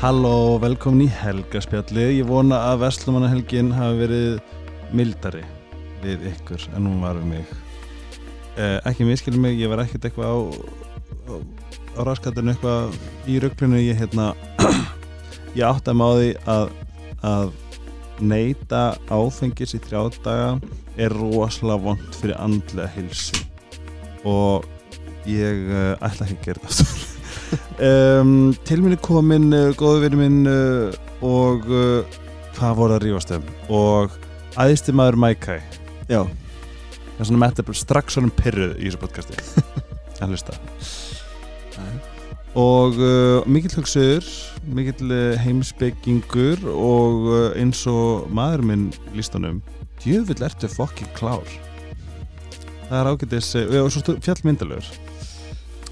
Halló, velkomin í helgaspjallið. Ég vona að Vestlumannahelgin hafi verið mildari við ykkur en hún var við mig. Eh, ekki miskilum mig, ég var ekkert eitthvað á, á, á raskatinu eitthvað í rugglinu. Ég, hérna, ég átti að máði að, að neyta áfengis í þrjádaga er rosalega vond fyrir andlega hilsu og ég uh, ætla ekki að gera þetta. Um, til minni komin uh, góðu vinnu minn uh, og uh, hvað voru að rífast um? Og æðisti maður Mækæ Já, það er svona þetta strax svona pyrruð í þessu podcasti. Að hlusta. Og mikill hugsuður mikill heimsbyggingur og eins og maður minn lístanum djöfull ertu fokkin klár. Það er ágætis uh, og svo fjallmyndalögur.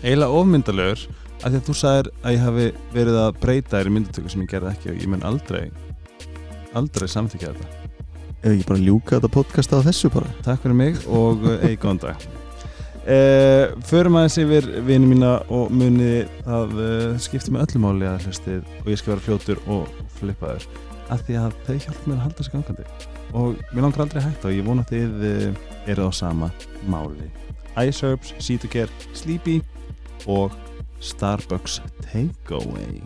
Eiginlega ofmyndalögur af því að þú sagðir að ég hafi verið að breyta þér í myndatöku sem ég gerði ekki og ég mun aldrei aldrei samþykja þetta. Ef ekki bara ljúka þetta podcast á þessu bara. Takk fyrir mig og eigi góðan dag. Uh, Förum aðeins yfir vini mína og muni að uh, skipti með öllu máli að hlustið og ég skal vera fljótur og flippaður. Af því að þau hjálpa mér að halda sig gangandi. Og mér langar aldrei að hætta og ég vona að þið uh, eru á sama máli. Ice Herbs, Cetocare, Sleepy og Starbucks Takeaway.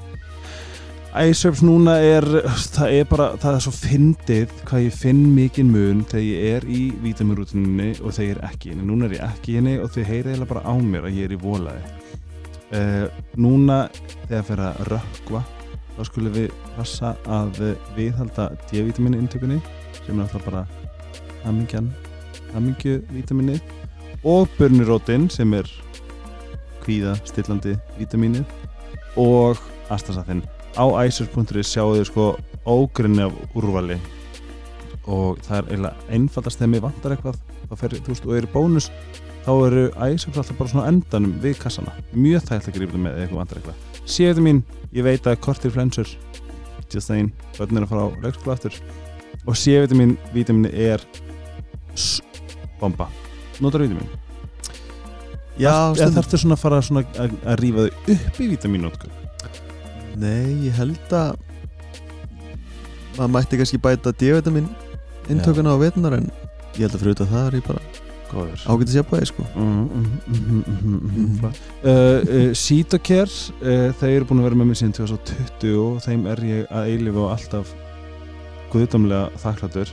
Herbs núna er það er bara, það er svo fyndið hvað ég finn mikinn mun þegar ég er í vítaminrútinunni og þegar ég er ekki henni. Núna er ég ekki henni og þau heyra eiginlega bara á mér að ég er í volaði. Uh, núna þegar fyrir að rökkva þá skulum við passa að viðhalda D-vitamin intökunni sem er alltaf bara hamingjan hamingju vitamini og burnirótin sem er kvíða stillandi vitamini og astasathinn á iSearch.is sjáu þau sko ógrinni af úrvali og það er eiginlega einfaldast þegar mér vantar eitthvað þá fer, þú veist, og eru bónus þá eru iSearch alltaf bara svona endanum við kassana, mjög þægt að grípa það með eitthvað vantar eitthvað. Séðu mín, ég veit að kortir flensur just saying, börn er að fara á leikskóla aftur. Og séðu mín vítamini er bomba. Notar vítamini Já, eða stundum. þarftu svona að fara svona að, að rífa þau upp í vítamínnótkun Nei, ég held að maður mætti kannski bæta D-vitamin intökuna á vetunar en ég held að fyrir það er ég bara góður. ágætið sér bæði sko uh, þeir eru búin að vera með mér síðan 2020 og þeim er ég að eilifu og alltaf guðdamlega þakkláttur.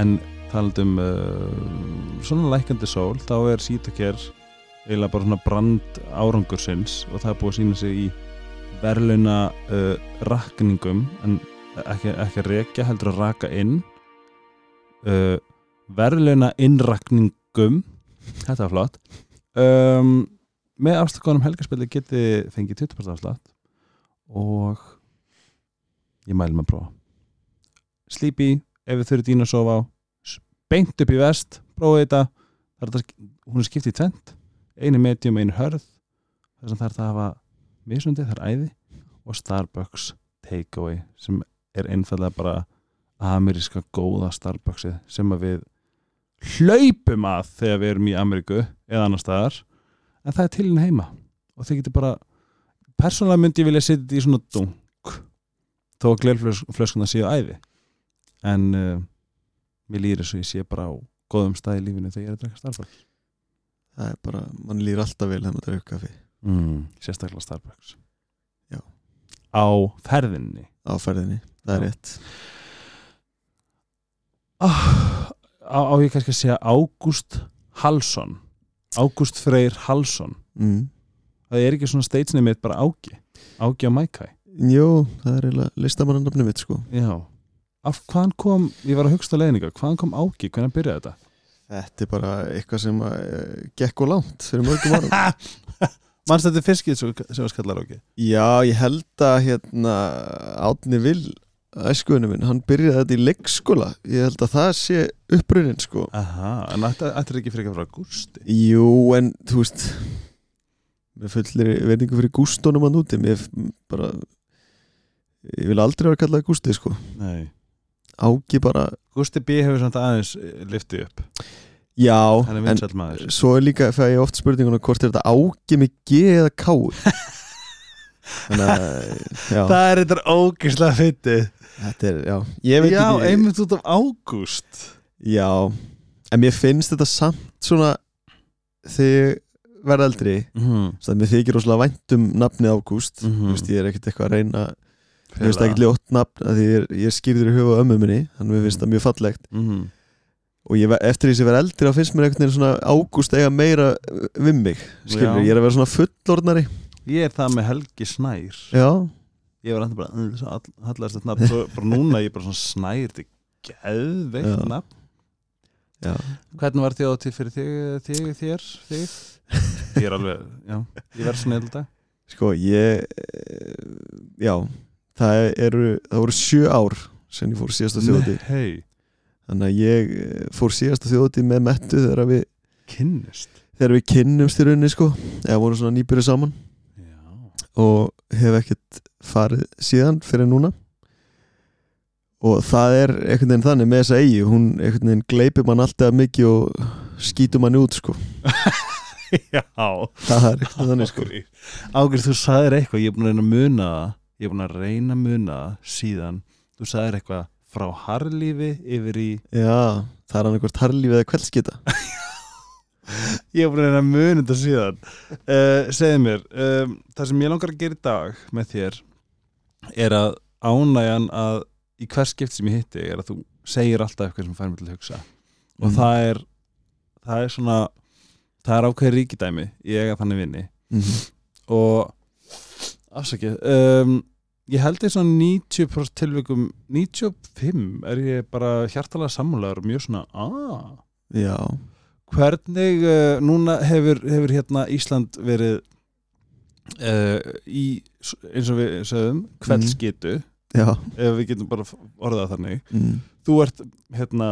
En talandum uh, svona lækandi sól þá er Cetocare eiginlega bara svona brand árangursins og það er búið að sína sig í verðlauna uh, rakningum en ekki, ekki að rekja heldur að raka inn uh, verðlauna innrakningum. Þetta var flott. Um, með afstakkonum helgarspilli geti fengið 20% afslátt og ég maður að prófa. Sleepy, ef við þurfum dýna að sofa á beint upp í vest, prófa þetta. Er hún er skipt í tvent einu medium, einu hörð þess að það er það að hafa mismundi, það er æði og Starbucks takeaway sem er einfallega bara ameríska góða Starbucksið sem að við hlaupum að þegar við erum í Ameríku eða annar staðar en það er til henni heima. Og þið getur bara persónulega myndi ég vilja setja þetta í svona dunk þó að glerflöskuna séu æði. En uh, mér lýri svo ég sé bara á góðum stað í lífinu þegar ég er að drekka Starbucks Það er bara, mann líður alltaf vel þegar maður drekka kaffi. Mm, sérstaklega Starbucks. Já. á ferðinni? Á ferðinni, það er Já. rétt. Ah, á, á ég kannski að segja Ágúst Halsson Ágúst Freyr Halsson mm. það er ekki svona steitsnið mitt bara Ági Ági á Mækæ Jó, það er eiginlega listamannarnafni mitt sko. Já. Af hvaðan kom, ég var að hugsta leiðninga hvaðan kom Ági, hvernig byrjaði þetta Þetta er bara eitthvað sem uh, gekk og langt fyrir mörgum árum. Mannst þetta er fiskið sem var skallar Ági Já, ég held að hérna Átni Vil, æskuðinu minn hann byrjaði þetta í leikskóla. Ég held að það sé upprunnin sko. Aha, en þetta er ekki fyrir frá Gústi? Jú, en þú veist með fullir verningu fyrir gústónum að núti mér bara ég vil aldrei vera kallað Gústi sko. Nei Ági bara, Gústi B hefur samt aðeins eh, liftið upp. Já en svo er líka þegar ég oft spurninguna hvort er þetta Ági með G eða K? Þannig að Það er eitthvað ógislega fyndið. Þetta er, já. Ég veit Já, ekki, einmitt út af ágúst. Já en mér finnst þetta samt svona þegar ég verð eldri mm. að mér þykir rosalega vænt um nafnið Ágúst. Þú veist, ég er ekkert eitthvað að reyna mér finnst það ekkert ljótt nafn að því ég er, ég skýrður í huga á ömmu minni þannig að mér finnst það mjög fallegt. Mm. og ég, eftir því sem ég verð eldri þá finnst mér einhvern veginn svona Ágúst eiga meira uh, við mig skilur, Já. ég er að vera svona fullorðnari. Ég er það með Helgi Snær. Já, Ég var enda bara "Mm, svo all- Hallast þetta nafn. Svo bara núna ég er bara svona Snær Þetta er geðveikt Já. nafn. Já, Hvernig var þjóðatíð fyrir þig, þig, þér, þig? Ég er alveg, já, ég verð svona elda sko ég eh, já, það eru það voru sjö ár sem ég fór síðasta þjóði Hei, þannig að ég eh, fór síðasta þjóði með mettu þegar við kynnist? þegar við kynnumst í rauninni sko. Eða voru svona nýbyrju saman. Já, og hef ekkert farið síðan fyrir núna. Og það er einhvern veginn þannig með þessa eigi hún einhvern veginn gleipir mann alltaf mikið og skýtur mann út sko. Já. Það er veginn þannig sko. Águr, þú sagðir eitthvað, ég er búin að reyna að muna það Ég er búin að reyna að muna síðan Þú sagðir eitthvað frá harlífi yfir í já, það er hann einhvert harlífið eða kveldskita Ég er búin að reyna að muna þetta síðan. Uh, Segðu mér, um, það sem ég langar að gera í dag með þér er að ánægjan að í hvers skipt sem ég hitti er að þú segir alltaf eitthvað sem fær mig til að hugsa. Og Mm. það er það er svona það er ákveðið ríkidæmi í eiga þannig vinni. Mm og afsakið. Um, ég held því svona 90% tilvikum 95 er ég bara hjartalega sammálaður og mjög svona aaa já, hvernig uh, núna hefur, hefur hérna Ísland verið uh, í eins og við sögum kveldskitu já. ef við getum bara orðað þannig. Mm. þú ert hérna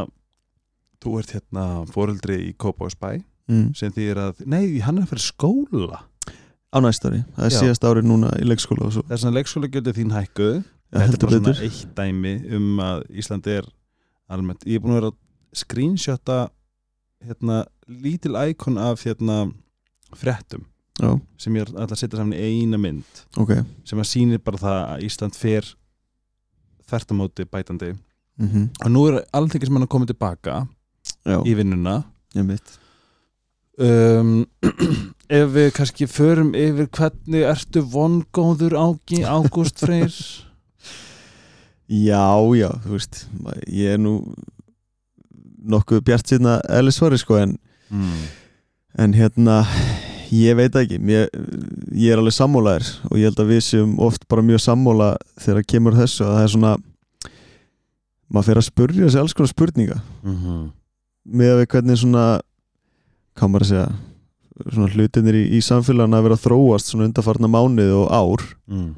þú ert hérna foreldri í Kópáðsbæ Mm. sem þýðir að, nei, hann er fyrir skóla á næst ári, það er Já. síðast ári núna í leikskóla og svo. Þess að leikskóla gjöldið þín hækkuð. Þetta er heldur bara svona betur. eitt dæmi um að Íslandi er almennt, ég er búin að vera að screenshota hérna lítil íkon af hérna fréttum já, sem ég er alltaf að setja saman í eina mynd ok. sem að sýnir bara það að Ísland fer þertamóti bætandi. Mm og nú er alþengis mann að koma tilbaka já, í vinnuna. Ég mitt um, ef við kannski förum yfir hvernig ertu vongóður ági Ágúst Freyr já, já, þú veist ég er nú nokkuð bjart síðan eðlisvari sko en mm. en hérna ég veit ekki, Mér, ég er alveg sammálaðir og ég held að við séum oft bara mjög sammála þegar kemur þessu að það er svona maður fer að spurja sig alls konar spurninga mm -hmm. með að við hvernig svona hvað maður að segja hlutinir í, í samfélaginu að vera þróast svona undarfarna mánuð og ár mm.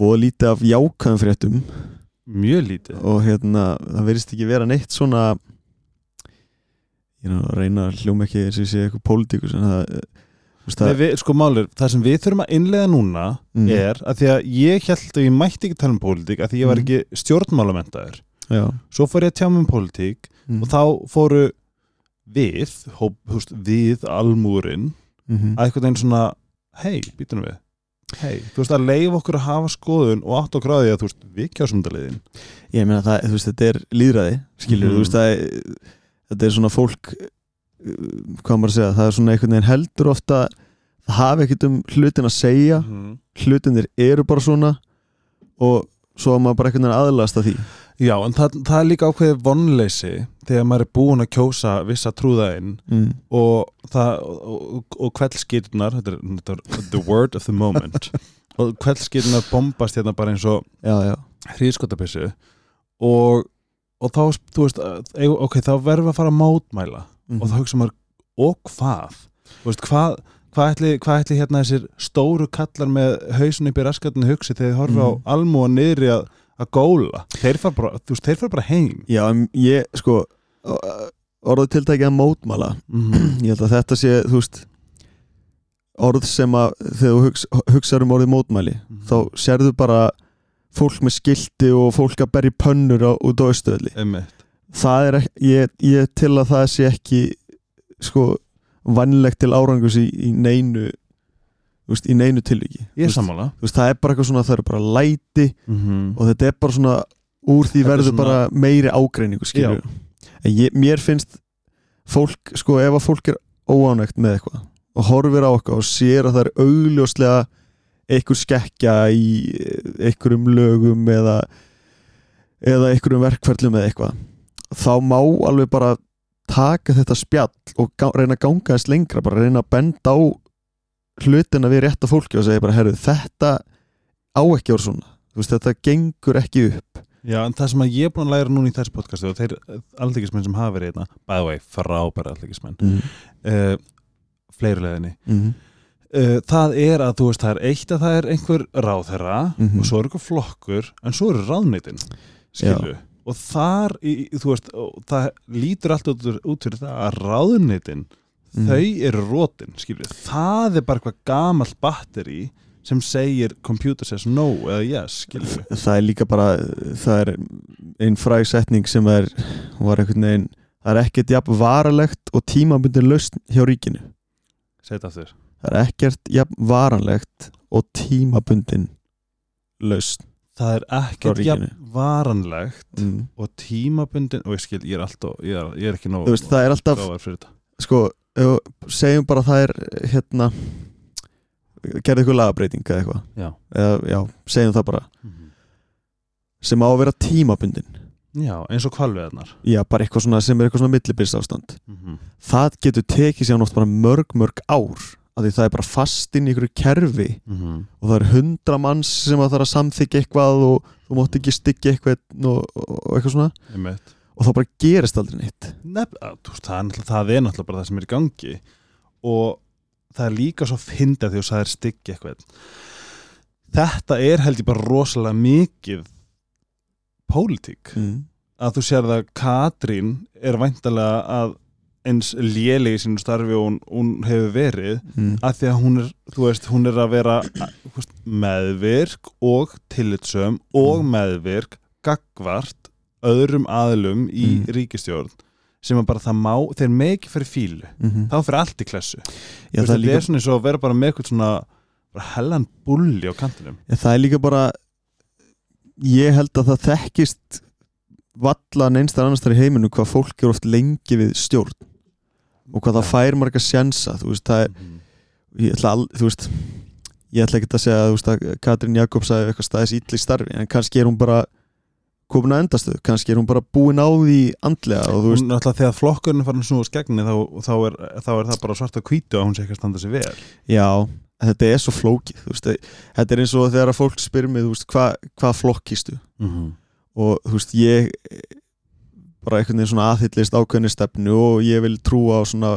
og lítið af jákvæðum fréttum mjög lítið og hérna það verðist ekki vera neitt svona ég reyna að hljóma ekki eins og ég sé eitthvað pólitíkus en það, Nei, við, sko málur, það sem við þurfum að innlega núna Mm. er að því að ég held að ég mætti ekki tala um pólitík að því ég var Mm. ekki stjórnmálamentaður svo fór ég að tjá mig um pólitík mm. og þá fóru við hóp, veist, við almúrin mm að eitthvað einn svona hei, býtum við hei, þú veist að leif okkur að hafa skoðun og átt á því að þú veist, við kjásum þetta leiðin ég meina það, þú veist, þetta er líðræði skilur, Mhm. þú veist, það er, þetta er svona fólk uh, hvað maður að segja, það er svona einhvern veginn heldur ofta það hafi ekkert um hlutin að segja -hmm. hlutinir eru bara svona og svo að maður bara veginn aðlast að því Já, en það, það er líka ákveðið vonleysi þegar maður er búin að kjósa vissa trúðainn mm. og, og, og, kveldskitunar þetta er, þetta er the word of the moment og kveldskitunar bombast hérna bara eins og hríðskotapissu og, og þá, þú veist, eh, ok, þá verðum við að fara að mótmæla mm. og þá hugsa maður, og hvað þú veist, hvað hvað ætli, hvað ætli hérna þessir stóru kallar með hausin upp í raskatinu hugsi þegar þið horfa á Mhm. almúa niðri að, að góla þeir fara bara, þú veist, þeir fara bara heim já, en ég, sko orðið tiltækið að mótmala mm. ég held að þetta sé, þú veist orð sem að þegar þú hugsa, hugsaður um orðið mótmæli Mhm. þá sérðu bara fólk með skilti og fólk að berja pönnur á, út á Einmitt. það er ég, ég til að það sé ekki sko vannlegt til árangus í, í neinu veist, í neinu tilviki. Ég er sammála. veist, það er bara eitthvað svona, það eru bara læti mm og þetta er bara svona úr því er verður svona- bara meiri ágreiningu skilur en ég, mér finnst fólk, sko ef að fólk er óánægt með eitthvað og horfir á eitthvað og sér að það er augljóslega einhver skekkja í einhverjum lögum eða eða einhverjum verkferðlum eða eitthvað þá má alveg bara taka þetta spjall og reyna að ganga þess lengra, bara reyna að benda á hlutina við rétta fólki og segja bara, herru, þetta á ekki vera svona, veist, þetta gengur ekki upp Já, en það sem að ég er búin að læra núna í þessu podcastu og þeir alþykismenn sem hafa verið hérna by the way, frábæri alþykismenn mm. uh, fleiri leðinni Mm. uh, það er að þú veist, það er eitt að það er einhver ráðherra Mhm. og svo er einhver flokkur en svo eru ráðnitin skilu og þar, í, þú veist það lítur allt út, út fyrir það að ráðnitin Mhm. þau eru rótin, skilu það er bara eitthvað gamalt batteri sem segir computer says no eða yes, skilu það er líka bara það er einn fræg setning sem er var einhvern veginn það er ekkert jafn varalegt og tímabundin lausn hjá ríkinu. Þetta aftur. Það er ekkert jafn varanlegt og tímabundin lausn það er ekkert jafn varanlegt mm. og tímabundin og ég skil, ég er alltaf ég er, ég er ekki nóg veist það er alltaf sko segjum bara að það er hérna gerði eitthvað lagabreiting eða eitthvað. Já, eða já, segjum það bara. Sem á að vera tímabundin. Já eins og kvalveðnar já, bara eitthvað svona sem er eitthvað svona millibils ástand. Það getur tekið sér nátt bara mörg mörg ár af því það er bara fast inn í ykkur kerfi og það er hundra manns sem að það er að samþykja eitthvað og þú mátt ekki styggja eitthvað og, og eitthvað svona. Einmitt. og þá bara gerist aldrei neitt. Nef, að, veist, það, er það er náttúrulega bara það sem er í gangi. Og það er líka svo fyndið því að það er styggi eitthvað þetta er held ég bara rosalega mikið pólitík. Mm. að þú sér það Katrín er væntalega að eins lélegi í sínu starfi og hún, hún hefur verið Mm. að því að hún er, þú veist, hún er að vera veist, meðvirk og tillitsöm og Mm. meðvirk gagvart öðrum aðlum í Mm. ríkistjórn sem að bara það má, þeir með ekki fyrir fílu Mm þá fyrir allt í klessu já, það, líka, er svona eins og að vera bara með eitthvað svona hellan bulli á kantinum já, það er líka bara ég held að það þekkist vallan einstar annars þar í heiminu hvað fólk er oft lengi við stjórn og hvað það fær marga sjensa þú veist, það er, Mhm. ég ætla al, þú veist ég ætla ekki að segja þú veist, að Katrín Jakobs hafi eitthvað staðis ítli starfi en kannski er hún bara komin að endastuð, kannski er hún bara búin á því andlega og þú veist, hún náttúrulega þegar flokkurinn farin snúa skegni þá, þá, er, þá er það bara svart að hvítu að hún sé ekki að standa sig vel. Já þetta er svo flókið, þetta er eins og þegar að fólk spyr mig, veist, hva, hvað flokkistu og þú veist, ég bara einhvern veginn svona aðhyllist ákveðni stefnu og ég vil trúa á svona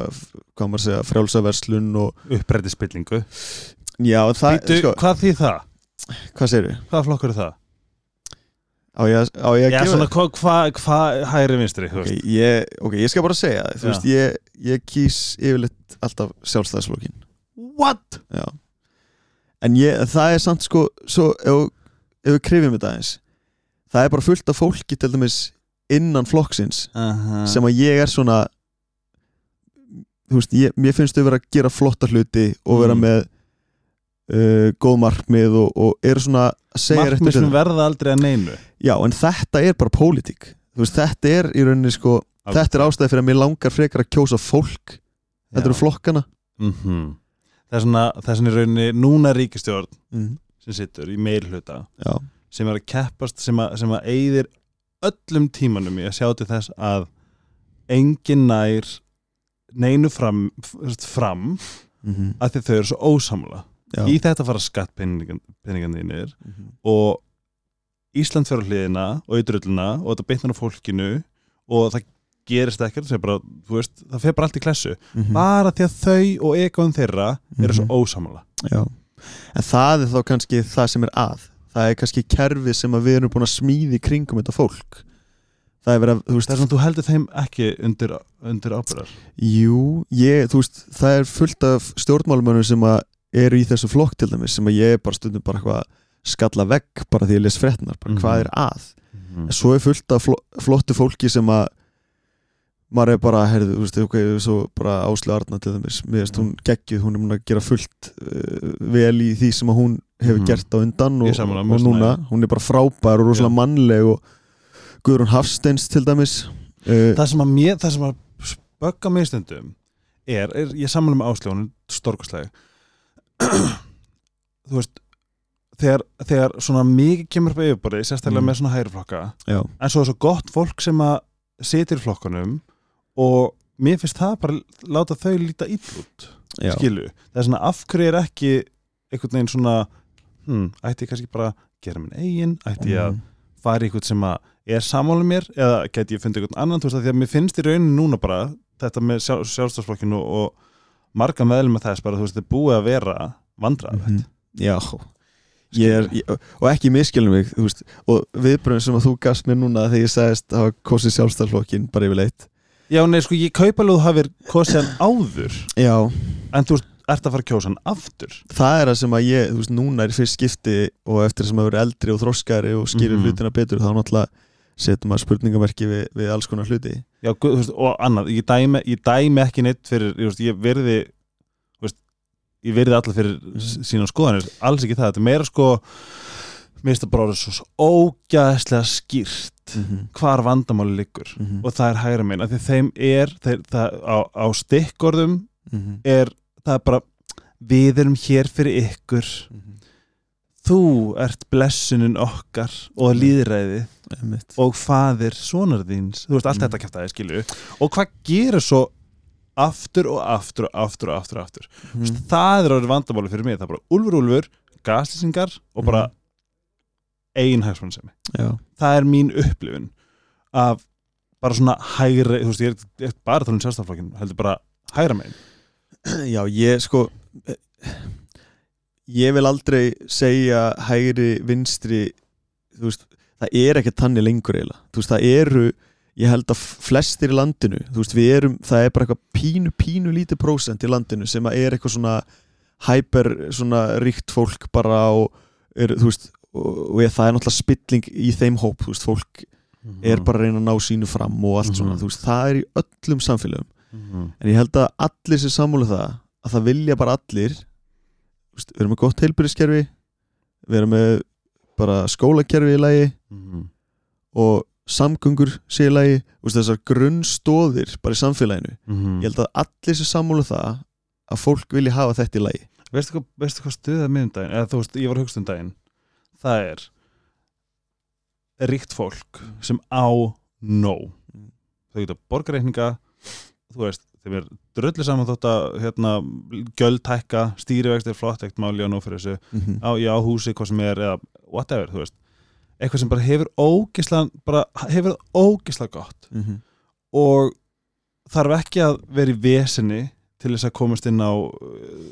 hvað maður segja, frjálsaverslun og upprætti spillingu já, það, Býtu, sko, hvað þýð það? hvað segir við? Hvaða flokkur er það? Á ég, á ég að Já, gefa svona hvað hva, hva, hægri vinstri, þú okay, ég, ok, ég skal bara segja þú Já. veist, ég, ég kýs yfirleitt alltaf sjálfstæðisflokkin What? já en ég, það er samt sko svo, ef, ef við krifjum þetta eins það er bara fullt af fólki til dæmis innan flokksins Uh -huh. sem að ég er svona þú veist, ég, mér finnst þau vera að gera flotta hluti og vera Mm. með uh, góð markmið og, og eru svona Markmið sem hlutina. verða aldrei að neinu já, en þetta er bara pólitík veist, þetta er í rauninni sko þetta er ástæði fyrir að mér langar frekar að kjósa fólk þetta eru flokkana mm Það er svona, það er svona í rauninni núna ríkistjórn mm. sem situr í meir hluta já, sem er að keppast, sem að, sem að eyðir öllum tímanum að sjá til þess að engin nær neinu fram, fram mm -hmm. að því þau eru svo ósamla já. í þetta fara skattpenninganir Mm -hmm. og Ísland fyrir hliðina og í drulluna og þetta bytnar á fólkinu og það gerist ekkert það, er bara, þú veist, það fer bara allt í klessu Mhm. bara því að þau og ekon þeirra eru svo ósamla já. en það er þá kannski það sem er að það er kannski kerfi sem við erum búin að smíði kringum þetta fólk. Það er verið að, þú veist, það er svona þú heldur þeim ekki undir, undir ábyrðar Jú, ég, þú veist, það er fullt af stjórnmálumönnum sem að eru í þessu flokk til dæmis sem að ég bara stundum bara eitthvað að skalla vegg bara því ég les fréttnar, bara Mhm. hvað er að? En svo er fullt af flo flottu fólki sem að maður er bara, herðu, þú veist, ok, svo bara Áslu Arna til þeimis, mér veist, hún geggjuð, hún er múin að gera fullt uh, vel í því sem að hún hefur Mhm. gert á undan og, og mér núna, hún er bara frábær og rosalega mannleg og Guðrún Hafsteins til dæmis. Uh, það sem að mér, það sem að spögga mig stundum er, er ég sammála með ásljónum stórkostlega þú veist þegar, þegar svona mikið kemur upp á yfirborðið, sérstaklega Mm. með svona hægriflokka já, en svo er svo gott fólk sem að situr í flokkunum og mér finnst það bara láta þau líta ill út skilu, það er svona af hverju er ekki einhvern veginn svona hm, ætti ég kannski bara að gera minn eigin? Ætti ég að Mhm. fara í eitthvað sem að er sammála mér? Eða geti ég fundið eitthvað annan? Þú veist að því að mér finnst í rauninu núna bara þetta með sjálf, sjálfstafsflokkinu og marga meðlum með þess bara þú veist þetta er búið að vera vandræðalegt. Mhm. já. Ég er, ég, og ekki miskilum mig veist, og viðbröðum sem að þú gafst mér núna þegar ég sagðist að hafa kosið sjálfstæðarflokkin bara yfirleitt. Já nei sko ég kaupa alveg að þú hafir kosið hann áður. Já, en þú veist, ert að fara að kjósa hann aftur það er það sem að ég, þú veist, núna er fyrst skipti og eftir sem að vera eldri og þroskari og skýrir Mhm. hlutina betur, þá náttúrulega setur maður spurningamerki við, við alls konar hluti já, þú veist, og annað, ég dæmi, ég dæmi ekki neitt fyrir, ég, veist, ég verði veist, ég verði allir fyrir Mhm. sína skoðanir, alls ekki það þetta er meira sko bara orðið svo, ógæðslega skýrt mm -hmm. hvar vandamáli liggur Mhm. og það er hægra minn, af því þeim er þeir, það, á, á stikkorðum Mhm. er, það er bara við erum hér fyrir ykkur þú ert blessunin okkar og Mhm. líðræði Einmitt. og faðir sonar þíns þú veist, allt Mm. þetta kæft aðeins skilju og hvað gerir svo aftur og aftur og aftur og aftur, og aftur. Mhm. það er orðið vandamáli fyrir mig það er bara úlfur úlfur, gaslýsingar og bara ein hagsmunnsemi já, það er mín upplifun af bara svona hægri þú veist, ég er, bara tala um sjálfstaflokkin heldur bara hægra megin já, ég sko eh, ég vil aldrei segja hægri, vinstri þú veist, það er ekki tannig lengur eiginlega, þú veist, það eru ég held að flestir í landinu þú veist, við erum, það er bara eitthvað pínu, pínu lítið prósent í landinu sem að er eitthvað svona hyper, svona ríkt fólk bara og er, þú veist, og, ég, það er náttúrulega spilling í þeim hóp, þú veist, fólk er bara að reyna að ná sínu fram og allt svona, Mhm. þú veist, það er í öllum samfélögum Mhm. en ég held að allir sem sammála það að það vilja bara allir við erum með gott heilbyrðiskerfi við erum með bara skólakerfi í lagi Mhm. og samgöngur sé í lagi þessar grunnstóðir bara í samfélaginu Mhm. ég held að allir sem sammála það að fólk vilja hafa þetta í lagi veistu hvað, veistu hvað stuðað mig um daginn eða þú veist, ég var hugst um daginn það er ríkt fólk sem á nóg Mm. þau geta borgarreikninga þú veist, þeim er dröllu saman þótt að hérna, gjöldtækka stýrivext er flott, ekkert máli á nóg fyrir þessu mm -hmm. á, já, húsi, hvað sem er eða whatever, þú veist eitthvað sem bara hefur ógisla bara hefur ógisla gott Mhm. og þarf ekki að vera í vesinni til þess að komast inn á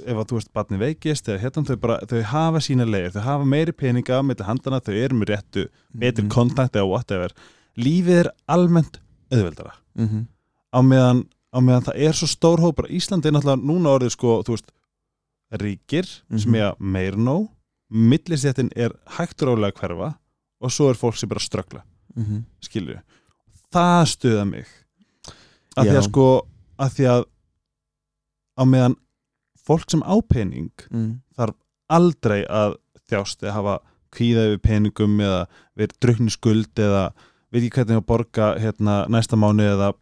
ef að þú veist barni veikist eða hérna þau bara, þau hafa sína leir þau hafa meiri peninga með handana þau eru með réttu, betri Mhm. kontakt eða whatever, lífið er almennt auðveldara Mhm. á meðan, á meðan það er svo stór hópar Íslandi er náttúrulega núna orðið sko veist, ríkir sem Mhm. er meir nóg millistjættin er hægt rálega hverfa og svo er fólk sem bara ströggla Mhm. skilju það stuða mig því Já. að sko af því að á meðan fólk sem á pening Mhm. aldrei að þjást eða hafa kvíða yfir peningum eða verið drukni skuld eða veit ekki hvernig að borga hérna, næsta mánu eða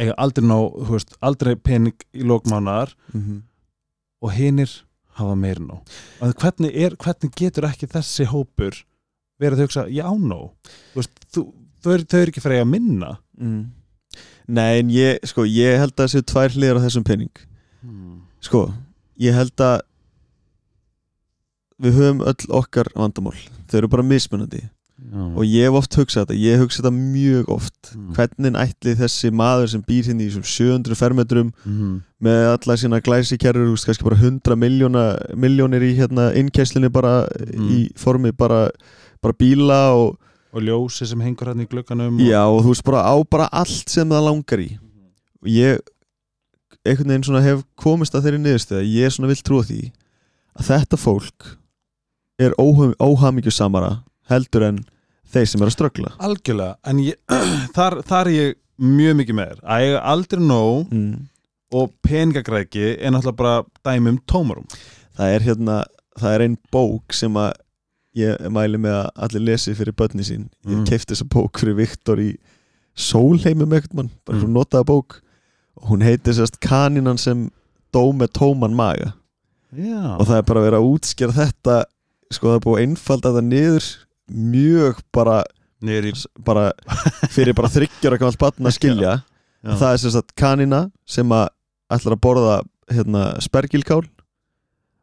eiga aldrei ná, þú veist, aldrei pening í lókmánaðar Mhm. og hinir hafa meir ná og hvernig, er, hvernig getur ekki þessi hópur verið að hugsa, já ná þú veist, þú, þau, eru- eru ekki fyrir að minna Mhm. Nei, en ég, sko, ég held að þessu tvær hliðar á þessum pening hmm. Sko, ég held að við höfum öll okkar vandamál þau eru bara mismunandi og ég hef oft hugsað þetta, ég hef hugsað þetta mjög oft Mm. hvernig ætli þessi maður sem býr hérna í þessum 700 fermetrum mm. með alla sína veist, kannski bara 100 miljóna, miljónir í hérna innkæslinu bara Mm. í formi bara, bara bíla og og ljósi sem hengur hann í glugganum já, og þú veist bara á bara allt sem það langar í og ég einhvern veginn svona hef komist að þeirri niðurstöð að ég svona vil trúa því að þetta fólk er óhamingju samara heldur en þeir sem er að ströggla. Algjörlega, en ég, þar, þar er ég mjög mikið með þér. Að eiga aldrei nóg mm. og peningagræki er náttúrulega bara dæmi um tómarum það er hérna það er ein bók sem að ég mæli með að allir lesi fyrir börni sín. Ég Mm. kefti þessa bók fyrir Viktor í sólheimum ekkert mann, bara Mm. svo notaða bók. Og hún heitir sérst kaninan sem dó með tóman maga. Já, og það er bara að vera að útskjara þetta sko það er búið að einfalda þetta niður mjög bara, bara fyrir bara þryggjara gamalt barn að skilja. Já. það er sem sagt kanina sem að ætlar að borða hérna, spergilkál.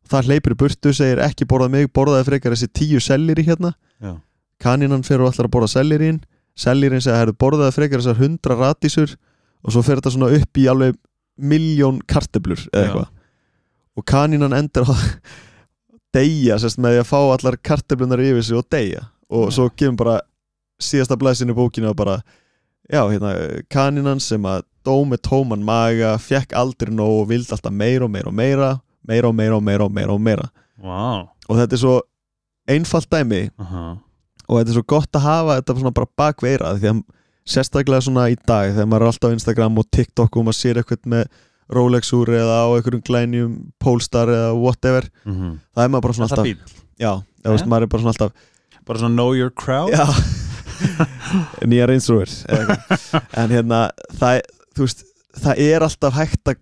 Það hleypir burtu, segir ekki borða mig borðaði frekar þessi tíu sellir í hérna. Já. kaninan fer og ætlar að borða sellirín sellirín segir að herðu borðaði frekar þessar hundra ratísur og svo fer þetta svona upp í alveg miljón karteblur eða eitthvað. Og kaninan endur að deyja sérst, með því að fá allar karteblunar yfir sig og deyja og svo kemur bara síðasta blæsinu bókinu og bara já, hérna, kaninan sem að dó með tóman maga, fekk aldrei nóg og vildi alltaf meira og meira og meira meira og meira og meira og meira og meira Vá og þetta er svo einfalt dæmi Aha. og þetta er svo gott að hafa þetta svona bara bakveira því að sérstaklega svona í dag þegar maður er alltaf á Instagram og TikTok og maður sér eitthvað með Rolex úr eða á einhverjum glænjum Polestar eða whatever Mhm. það er maður bara svona Alltaf já, þú veist, Ja. maður er bara svona alltaf Bara svona know your crowd? Nýja reynsrúir en hérna það, veist, það er alltaf hægt að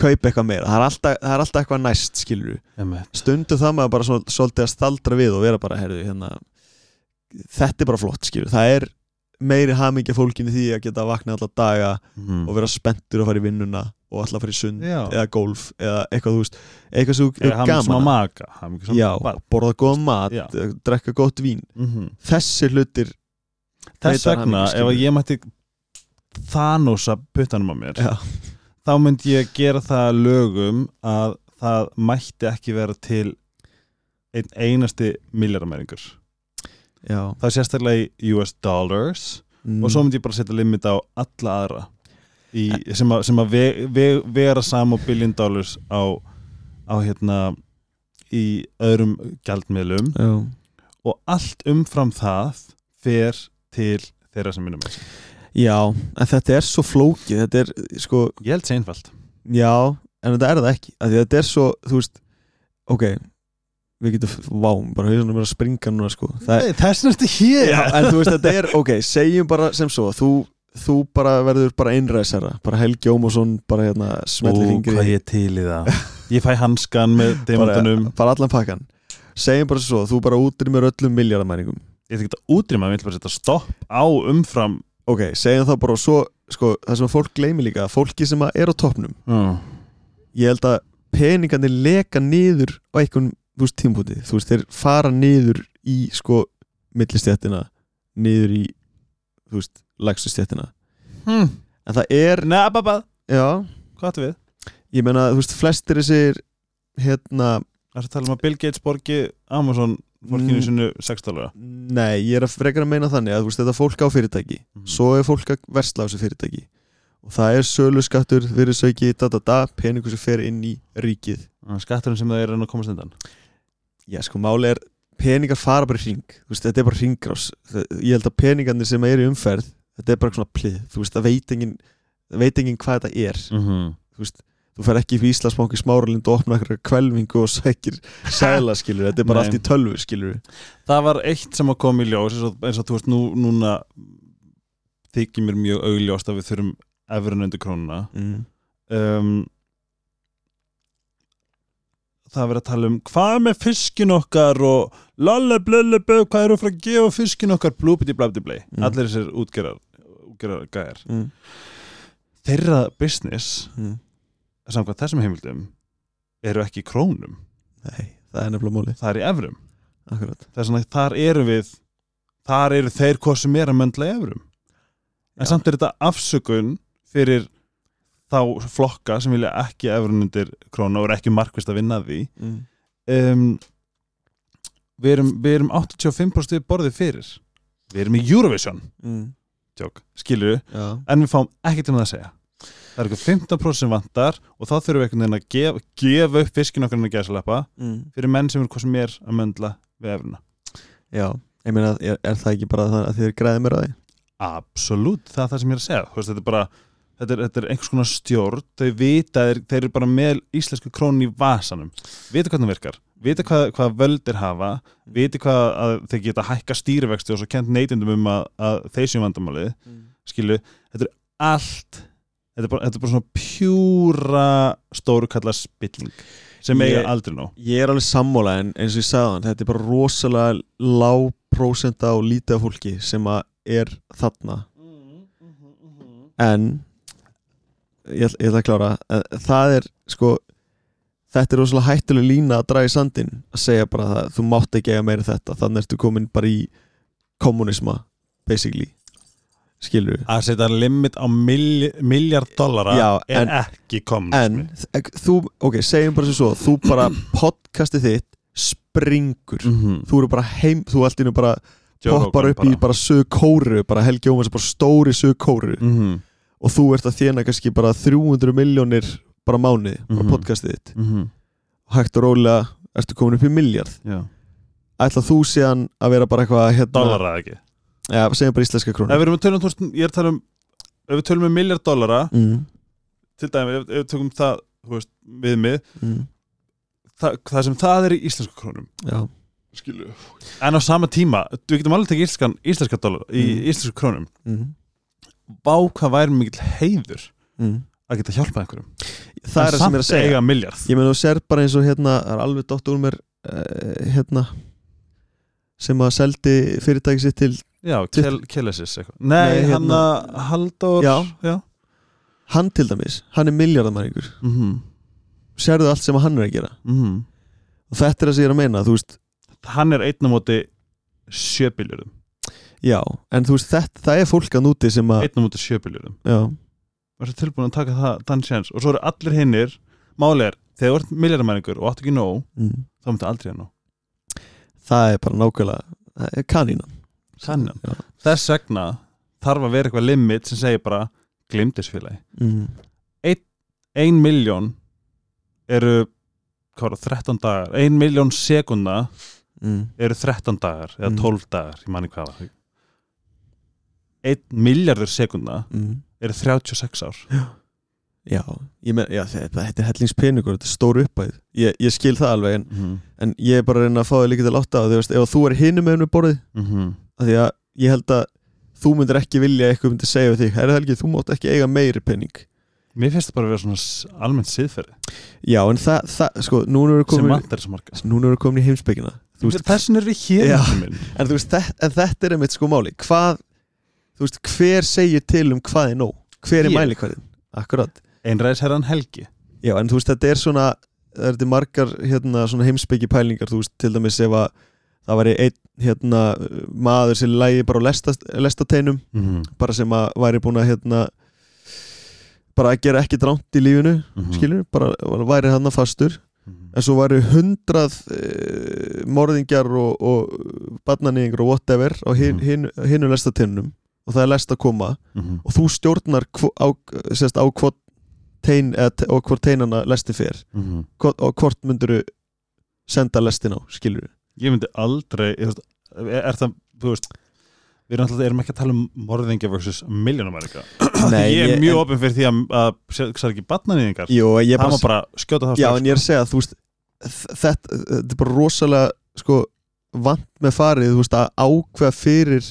kaupa eitthvað meira. Það er alltaf, það er alltaf eitthvað næst skilur Einmitt. stundu það maður bara svolítið að staldra við og vera bara, herðu, hérna þetta er bara flott, skilur, það er meiri hamingja fólkinu því að geta vaknað alla daga Mhm. og vera spenntur að fara í vinnuna og alltaf fara í sund Já. eða golf eða eitthvað, þú veist, eitthvað sem þú er gaman að- já, borða góð mat, Já. drekka gott vín Mhm. þessi hlutir Þess vegna, ef ég mætti Thanosa puttanum á mér já, þá myndi ég gera það að lögum að það mætti ekki vera til einn einasti milljaramæringur já. það er sérstaklega í US dollars. Mm. og svo myndi ég bara setja limit á alla aðra. Í, sem að, sem að ve, ve, vera sam og billion dollars á, á hérna í öðrum gjaldmiðlum. Já. og allt umfram það fer til þeirra sem minnum þessi já, en þetta er svo flókið. Þetta er, sko, ég held sé einfalt já en þetta er það ekki, þetta er svo þú veist, ok við getum, vá, bara hausunum er að springa núna sko, það er þess næstu hér. Já, en þú veist, þetta er, ok, segjum bara sem svo, þú, þú bara verður bara einræsara, bara Helgi Ómarsson bara hérna, smelli Ó, fingri. hvað ég til í það. Ég fæ hanskan með bara, demantunum bara allan pakkan segjum bara svo, þú bara útrýmur öllum miljardamæningum Ég ætla ekki að útrýma, ég ætla bara að setja stopp á umfram ok, segjum þá bara svo sko, það sem fólk gleymi líka, fólki sem að er á toppnum. Mm. ég held að peningarnir leka niður á einhvern, þú veist, tímpúti þú veist, þeir fara niður í sko, millistjættina niður í, þú veist, lægstu stjættina hm. en það er, Nei, babba, já hvað ættu við? ég meina, þú veist, flestir þessir hérna, Það er að tala um að Bill Gates borgi Amazon fólkinu Mm. sinu 6 dólara nei, ég er að frekar að meina þannig að veist, þetta fólk á fyrirtæki Mhm. svo er fólk að versla á þessu fyrirtæki og það er sölu skattur, fyrirsauki da da da, peningur sem fer inn í ríkið Skatturinn sem það er að komast undan. Já, sko, máli er peningar fara bara í ring, veist, þetta er bara ringrás ég held að peningarnir sem eru í umferð þetta er bara svona plið, þú veist, það veit engin það veit engin hvað þetta er. Mm -hmm. þú veist, þú fer ekki í Íslandsbanki smáralind og opna eitthvað kvelvingu og sækir sæla, skilur, þetta er bara Nei. allt í tölvu, skilur Það var eitt sem að koma í ljós eins og, eins og þú veist, nú, núna þykir mér mjög augljóst að við þurfum efrun undir krónuna. Mm. um, það er verið að tala um hvað með fiskin okkar og bö, hvað eru fara að gefa fiskin okkar blúpiti blabdi blei Mm. allir þessir útgerar, útgerar gæjar Mm. þeirra business Mm. samkvæmt þessum heimildum eru ekki krónum Nei, það er nefnilega móli það er í það er svona þar eru við þar eru þeir hvað sem er að möndla í evrum en Já. samt er þetta afsökun fyrir þá flokka sem vilja ekki evrun undir krónu og eru ekki markvist að vinna því mm. um, við, erum, við erum 85% við borðið fyrir við erum í Eurovision Mm. tjók, við, Já, en við fáum ekkert um það að segja það er eitthvað 15% sem vantar og þá þurfum við einhvern veginn að gefa, gefa upp fiskin okkar en að gæsa mm. fyrir menn sem eru hvað sem er að möndla við efruna Já, ég meina, er, er það ekki bara það að þið græði mér að því? absolutt, það er það sem ég er að segja Þú veist, þetta er bara, þetta er, þetta er einhvers konar stjórn. Þau vita, þeir, þeir eru bara með íslensku krónu í vasanum. Vita hvernig það virkar, vita hvað, hvað völdir hafa. Vita hvað að þeir geta hækka stýrivexti og svo kent neytindum um að, að þeir séu vandamálið skilu, þetta er allt þetta er bara, þetta er bara svona pjúra stóru kalla spilling sem Ég- eiga aldrei nóg. Ég er alveg sammála en eins og ég sagði hann þetta er bara rosalega lág prósenta og lítið af fólki sem að er þarna. En ég, ég ætla að klára. En það er sko þetta er rosalega hættuleg lína að draga í sandin að segja bara það, þú mátt ekki eiga meira en þetta. Þannig ertu komin bara í kommunisma basically. Skilur við að setja limit á miljard dollara Já, er en- ekki en kommunismi þ- þú, ok, segjum bara sem svo þú bara podcastið þitt springur. Mm -hmm. þú eru bara heim, þú allt innu bara poppar upp í bara. sög kóru bara Helgi Ómars er bara stóri sög kóru mm -hmm. Og þú ert að þjána kannski bara 300 miljónir bara mánuði á Mhm. podcastið þitt. Mm -hmm. og hægt og rólega ertu komin upp í miljard Já. ætla þú síðan að vera bara eitthvað hérna, dollara ekki? Ja, segjum bara íslenska ef krónu við erum að tala um, ég er að tala um ef við tölum um miljard dollara mm, til dæmi, ef, ef við tökum það veist, við mið, mm, það, það sem það er í íslensku krónum. Já, skilu en á sama tíma, við getum alveg tekið íslenskan, íslenska dollara í Mm. íslensku krónum. Mm, bá hvað væri mikill heiður mm. að geta hjálpað einhverjum það er það sem er að segja ég meina þú sér bara eins og hérna það er alveg dótt úr mér uh, hérna sem að seldi fyrirtæki sitt til já, kel, kelesis eitthvað nei, Nei, hann hérna- að Halldór Já. já. hann til dæmis, hann er miljardamæringur Mm -hmm. sérðu allt sem hann er að gera og þetta er það sem ég er að meina þú veist, hann er einn á móti sjöbiljurum Já, en þú veist, þetta, það er fólk að núti sem að Einnum út af sjöbíljurum og það er tilbúin að taka það, þann séns. Og svo eru allir hinnir, málegar þegar þú ert milljarmæningur og átt ekki nóg mm. þá myndir aldrei að nóg. Það er bara nákvæmlega kanínan. Kanínan, Já. þess vegna þarf að vera eitthvað limit sem segir bara glimtisfélagi mm. Ein, ein miljón eru hvað eru 13 dagar, ein miljón segunda mm. eru 13 dagar eða mm. 12 dagar, ég manni hvaða 1 miljardur sekunda mm. er 36 ár. Já, já, men, já þetta, þetta er hellingspinugur, þetta er stór uppæð ég, ég skil það alveg en, mm. en ég er bara að reyna að fá það líka til átta að veist, ef þú er hinu með hennu borðið -hmm. að því að ég held að þú myndir ekki vilja eitthvað myndi segja við þig er það ekki, þú mátt ekki eiga meiri penning Mér finnst það bara að vera svona almennt siðferði. Já, en það, það sko, núna erum við komin núna erum við komin í heimsbyggina Þessin er við hér já, en, veist, en þetta er einmitt sko máli hvað þú veist, hver segir til um hvað er nóg, hver er Ég. mælikvarðin akkurat, einræðisherran Helgi já, en þú veist, þetta er svona það er þetta margar, hérna, svona heimsbyggi pælingar, þú veist, til dæmis ef að það væri einn, hérna maður sem lægi bara á lestateinum mm -hmm. bara sem að væri búin að hérna bara að gera ekki dránt í lífinu Mhm. skilur, bara væri hann fastur en svo væri hundrað e, morðingjar og, og barnanýðingar og whatever á hin, Mhm. hin, hinu lestatinnum og það er lest að koma Mhm. og þú stjórnar á, sérst, á hvort tein, eða, hvort teinana lesti fer. Mhm. hvort, og hvort myndur senda lestin á, skilur ég myndi aldrei ég, veist, er, það, þú veist við erum alltaf erum ekki að tala um morðingja versus miljónamærika Nei, ég er mjög en- opinn fyrir því að, að sér ekki ég það bara, má bara skjóta það Já, strax, en ég er að segja, þú veist þetta, þetta er bara rosalega sko, vant með farið þú veist, að ákveða fyrir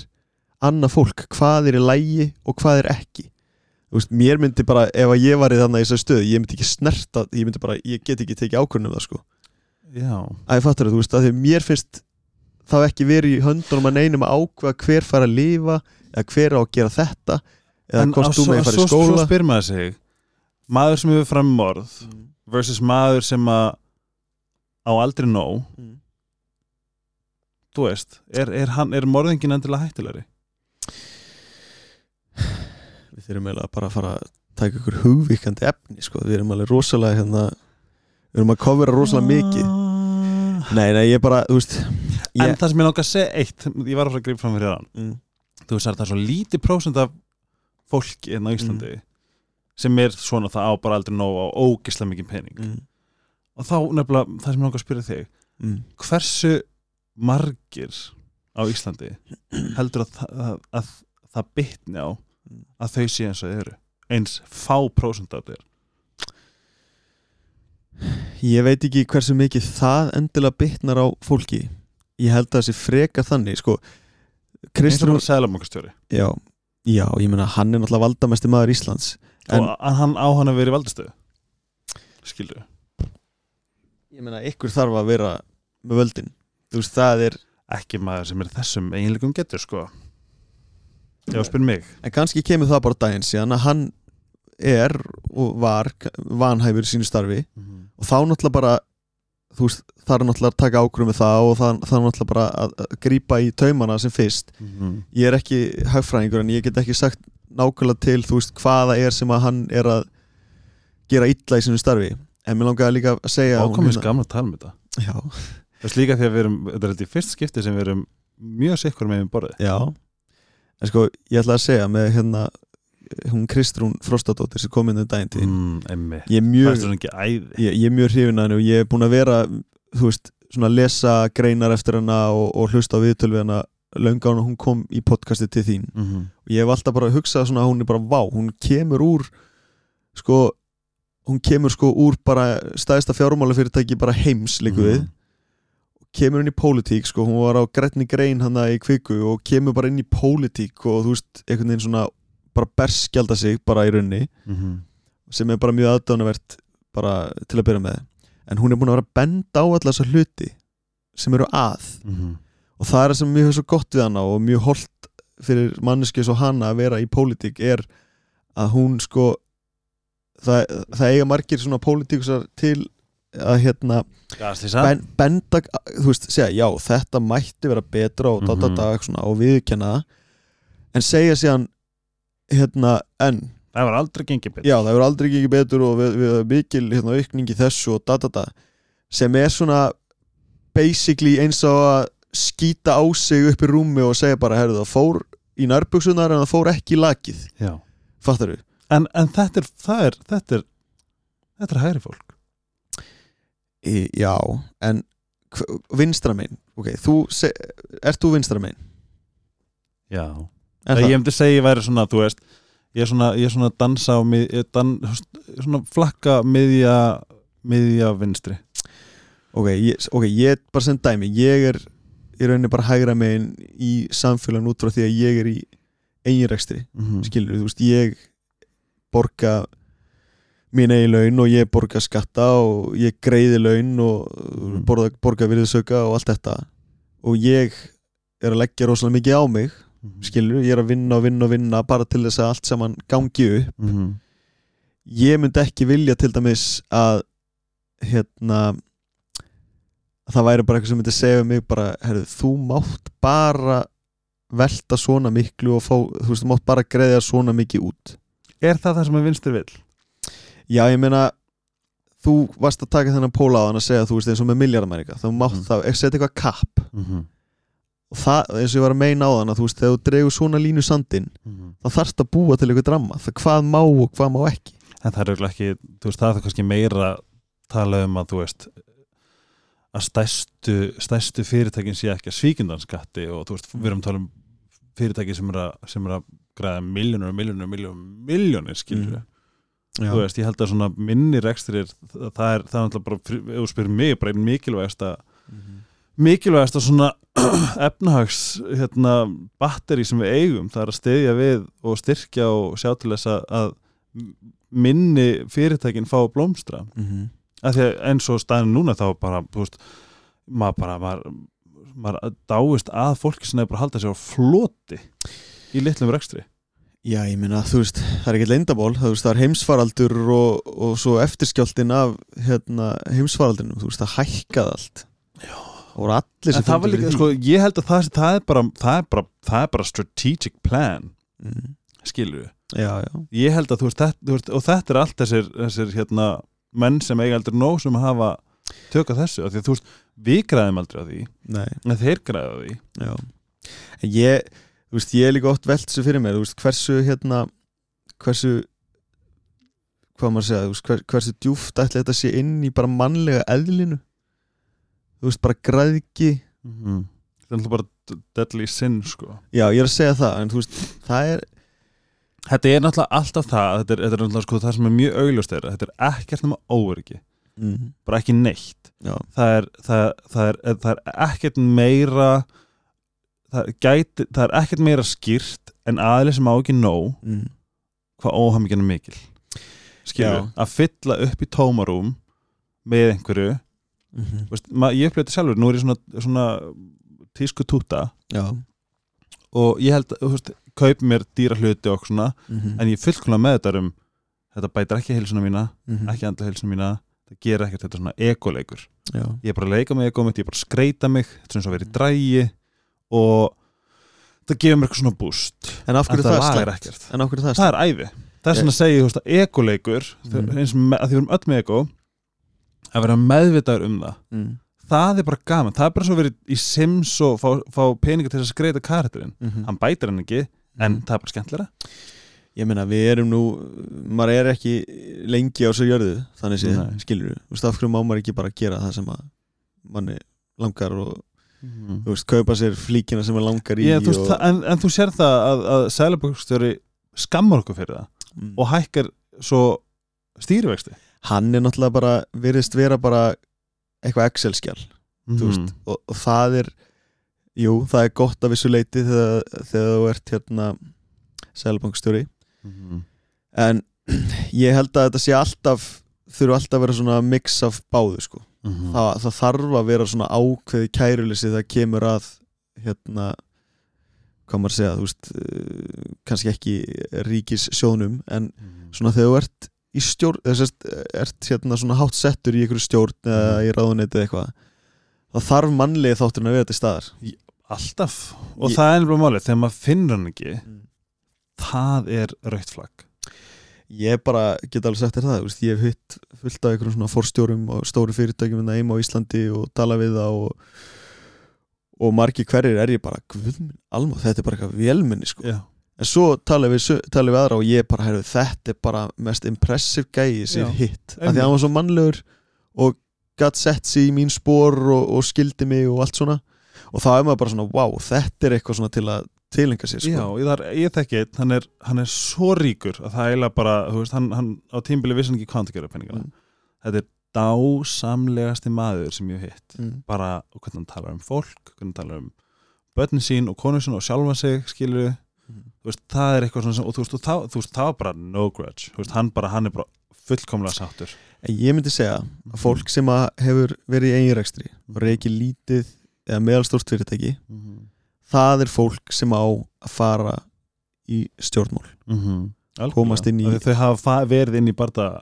annað fólk, hvað er í lægi og hvað er ekki veist, mér myndi bara, ef að ég var í þannig í þessari stöðu, ég myndi ekki snerta ég myndi bara, ég get ekki tekið ákvörðunum það sko já, að ég fattar það, þú veist, að því mér finnst þá ekki verið í höndunum að neinum að ákveða hver fara að lifa eða hver á að gera þetta eða hvort þú með fara í skóla svo spyr maður sig maður sem hefur fram morð Mm. versus maður sem að á aldrei nóg Mm. þú veist, er, er, hann, er morðingin endilega hættulegri? Við þurfum eiginlega bara að fara að taka ykkur hugvíkandi efni sko. við erum alveg rosalega hérna, við erum að kofera rosalega mikið Ah. nei, nei, ég bara, þú veist en ég, það sem ég langar að segja eitt ég var að fara að grípa fram fyrir hann mm, þú veist að það er svo lítið prósent af fólki hérna á Íslandi Mm. sem er svona það á bara aldrei nóg á ógislega mikið pening mm, og þá nefnilega það sem ég langar að spyrja þig mm. hversu margir á Íslandi heldur að, að, að það bitni á Mm. Að þau sé eins og eru. Eins fá af þau eru Ég veit ekki hversu mikið það endilega bitnar á fólki. Ég held að það sé freka þannig sko, eins og sælamokastjóri já, já, ég meina hann er náttúrulega valdamesti maður Íslands. En- og að hann á hann að vera í valdastöðu? Skilur Ég meina ykkur þarf að vera með völdin. Þú veist, það er ekki maður sem er þessum eiginleikum getur sko já, spyr mig. En kannski kemur það bara daginn síðan að hann er og var vanhæfur í sínu starfi og þá náttúrulega bara þú veist, það er náttúrulega að taka ákvörðum með það og það, það er náttúrulega bara að, að grípa í taumana sem fyrst. Ég er ekki hagfræðingur en ég get ekki sagt nákvæmlega til þú veist hvaða er sem að hann er að gera illa í sínu starfi. En mér langaði líka að segja komið skamla að tala um þetta. Já, þess líka að við erum, þetta er þetta í fyrst skipti sem við erum mjög sikkur með við borðið. Já en sko, ég ætla að segja með hérna hún Kristrún Frostadóttir sem kom inn um daginn til. Mm, ég er mjög ég, ég er mjög hrifin að henni og ég er búin að vera þú veist, svona að lesa greinar eftir hennar og, og hlusta á viðtöl við hennar lönga hún hún kom í podcasti til þín. Mm -hmm. og ég hef alltaf bara hugsað svona hún er bara vá, hún kemur úr sko, hún kemur sko úr bara stæðista fjármálafyrirtæki bara heims líku við kemur inn í pólitík, sko, hún var á grætni grein hann í kviku og kemur bara inn í pólitík og þú veist, einhvern veginn svona bara berskjalda sig bara í raunni mm -hmm. sem er bara mjög aðdánavert bara til að byrja með en hún er búin að vera að benda á alla þessa hluti sem eru að Mm -hmm. og það er það sem mjög svo gott við hana og mjög holdt fyrir manneski svo hana að vera í pólitík er að hún sko það, það eiga margir svona pólitíkusar til að hérna ben, benda, þú veist, segja já þetta mætti vera betra og, mm. -hmm. og viðkenna það en segja síðan hérna en það var aldrei gengið betur já það verður aldrei ekki betur og við, við mikil hérna, aukning í þessu og da da da sem er svona basically eins og að skýta á sig upp í rúmi og segja bara herðu það fór í nærbuksunar en það fór ekki í lakið já. fattar þú? en, en þetta er er, þetta er þetta er hægri fólk Í, já, en vinstra megin, ok, þú ert þú vinstra megin? já ég það? myndi segja ég væri svona, þú veist ég er svona, ég er svona dansa á mið, ég dan, svona flakka miðja miðja vinstri Ok, ég, ok, ég bara sem dæmi ég er í rauninni bara hægra megin í samfélagin út frá því að ég er í eiginrekstri mm -hmm. skilur þú veist, ég borga mín eigin laun og ég borga skatta og ég greiði laun og Mm. borga, borga virðisauka og allt þetta. Og ég er að leggja rosalega mikið á mig skilur, ég er að vinna og vinna og vinna bara til þess að allt saman gangi upp. Mm ég myndi ekki vilja til dæmis að hérna að það væri bara eitthvað sem myndi segja mig bara, herðu, þú mátt bara velta svona miklu og fá, þú veist, þú mátt bara greiða svona mikið út. Er það það sem er vinstri vill? Já, ég meina þú varst að taka þennan póla á hann að segja þú veist eins og með miljardamæringa, þá mátt Mm. það setja eitthvað kapp Mm -hmm. og það, eins og ég var að meina á þann að þú veist, þegar þú dregur svona línu sandinn þá þarfst að búa til eitthvað dramma það hvað má og hvað má ekki en það er auðvitað ekki, þú veist, það er kannski meira tala um að þú veist að stærstu, stærstu fyrirtækin sé ekki að svíkindanskatti og þú veist, við erum að tala um fyrirtæki sem er að, sem er að græða miljónur miljónur miljónur miljónir skilur Mm. Þú veist, ég held að svona minni rekstrir það er, það er bara, ef þú spyrir mig bara einn mikilvægasta Mhm. mikilvægasta svona efnahags hérna, batteri sem við eigum það er að steyðja við og styrkja og sjá til þess að, að minni fyrirtækin fá að blómstra Mhm. að því að eins og staðin núna þá bara, þú veist maður bara, maður, maður dáist að fólki sem er bara að halda sér á floti í litlum rekstri Já, ég meina, þú veist, það er ekkert leyndaból þú veist, það er heimsfaraldur og, og svo eftirskjáltin af hérna, heimsfaraldrinum, þú veist, það hækkaði allt. Já. Það voru allir sem það fundu líka, fyrir sko, ég held að það, það, er bara, það, er bara, það er bara strategic plan því. mm. skilur við Já, já. Ég held að þú veist, þetta, þú veist og þetta er allt þessir, þessir hérna, menn sem eiga aldrei nóg sem hafa tökka þessu, af því að þú veist við græðum aldrei á því, Nei, en þeir græða á því. Já. En ég, þú veist, ég er líka oft velt þessu fyrir mér, þú veist, hversu hérna, hversu hvað maður að segja, þú veist, hver, hversu djúft ætli þetta sé inn í bara mannlega eðlinu? Þú veist, bara græðki mm -hmm. þetta er náttúrulega bara deadly sin sko. Já, ég er að segja það en þú veist, það er Þetta er náttúrulega alltaf það þetta er, þetta er náttúrulega sko það sem er mjög augljóst er að þetta er ekkert nema óöryggi. Mm, bara ekki neitt. Það er, það, það er, það er ekkert meira það gæti, það er ekkert meira skýrt en aðli sem á ekki nóg mm, hvað óhamingjan er mikil. Skilur, Já. að fylla upp í tómarúm með einhverju mm, veist, ma, ég upplýði þetta sjálfur, nú er ég svona, svona tísku túta já. og ég held að, þú veist, kaup mér dýra hluti og svona, mm, en ég fullkomlega með þetta um þetta bætir ekki heilsuna mína mm, ekki andla heilsuna mína, það gerir ekkert þetta svona ekoleikur, já, ég er bara að leika með ego mitt, ég er bara að skreita mig, þetta er svona svo að vera í drægi og það gefur mér eitthvað svona boost. En af en hverju það það, lagar er ekkert. Slæmt en af hverju það er það er æfi, það er svona að segja þú veist, að ekoleikur, Mhm. mm. eins og með, að því við erum öll með ego að vera meðvitaður um það. Mm, það er bara gaman, það er bara svo að vera í Sims og fá, fá peninga til að skreita karakterinn, mm, hann bætir hann ekki en það er bara skemmtilega ég meina við erum nú maður er ekki lengi á sér jörðu þannig sé, Nei. skilur þú veist, af hverju má maður ekki bara gera það sem að manni langar og mm. þú veist, kaupa sér flíkina sem maður langar í Ég, þú veist, og, en, en þú sér það að, að Sælabökkstjóri skammar okkur fyrir það mm. og hækkar svo stýrivexti hann er náttúrulega bara virðist vera bara eitthvað Excel-skjál mm. og, og það er jú, það er gott að vissu leiti þegar, þegar þú ert hérna Sælabankstjóri mm. en ég held að þetta sé alltaf þurfa alltaf að vera svona mix af báðu sko. Mm. það, það þarf að vera svona ákveði kæruleysi það kemur að hérna hvað maður segja, þú veist uh, kannski ekki ríkis sjónum en svona þegar þú ert í stjórn, þess að ert hérna svona hátt settur í einhverju stjórn eða Mhm. í ráðuneytið eitthvað þá þarf mannlegi þátturinn að vera til staðar. Alltaf. Og Ég- það er bara málið, þegar maður finnur hann ekki það er raukt flagg ég bara get alveg sagt þér það, veist, ég hef hitt fullt af einhverjum svona forstjórum og stóru fyrirtækjum hérna heima á Íslandi og tala við það og, og margi hverjir er ég bara, guðminn, alma, þetta er bara eitthvað velminni sko. Já. en svo tala við, tala við aðra og ég bara, heyrðu, þetta er bara mest impressive gæi sem ég hitt, af því að hann var svo mannlegur og gatt sett sig í mín spór og, og skildi mig og allt svona og þá er maður bara svona, wow, þetta er eitthvað svona til að tilenga sér sko. Já, þar, ég þekki einn, hann er, hann er svo ríkur að það eiginlega bara, þú veist, hann, hann á tímbili vissi hann ekki hvað hann að gera peningana Mm. þetta er dásamlegasti maður sem ég hitt mm. bara hvernig hann talar um fólk hvernig hann talar um börnin sín og konu sín og sjálfa sig, skilur Mhm. þú veist, það er eitthvað svona sem, og þú veist, og það, þú veist, það var bara no grudge, þú veist, hann bara, hann er bara fullkomlega sáttur En ég myndi segja að fólk sem að hefur verið í eiginrekstri og reiki lítið eða meðalstórt fyrirtæki mm -hmm. Það er fólk sem á að fara í stjórnmál. Algjörlega. Komast inn í- þau hafa fa- verið inn í barða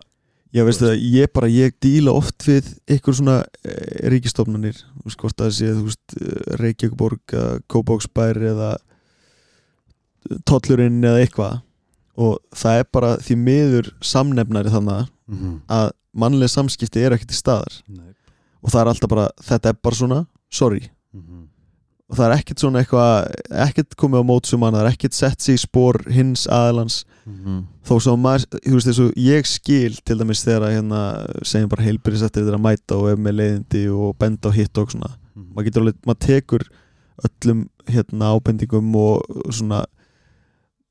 ég veist það, ég bara, ég díla oft við ykkur svona e, ríkistofnanir þú veist hvort það sé, þú veist eh, Reykjavíkborg, Kópáksbær eða tollurinn eða eitthvað. Og það er bara því miður samnefnari þannig mm -hmm. að mannlega samskipti er ekki til staðar. Og það er alltaf bara, þetta er bara svona sorry, og það er ekkert svona eitthvað, ekkert komið á mótsum hann, það er ekkert sett sig í spór hins aðalans þó sem maður, þú veist þessu, ég skil til dæmis þegar að hérna segjum bara heilbyrðisættir þeirra að mæta og ef með leiðindi og benda og hitt og svona. Maður getur alveg, maður tekur öllum hérna ábendingum og svona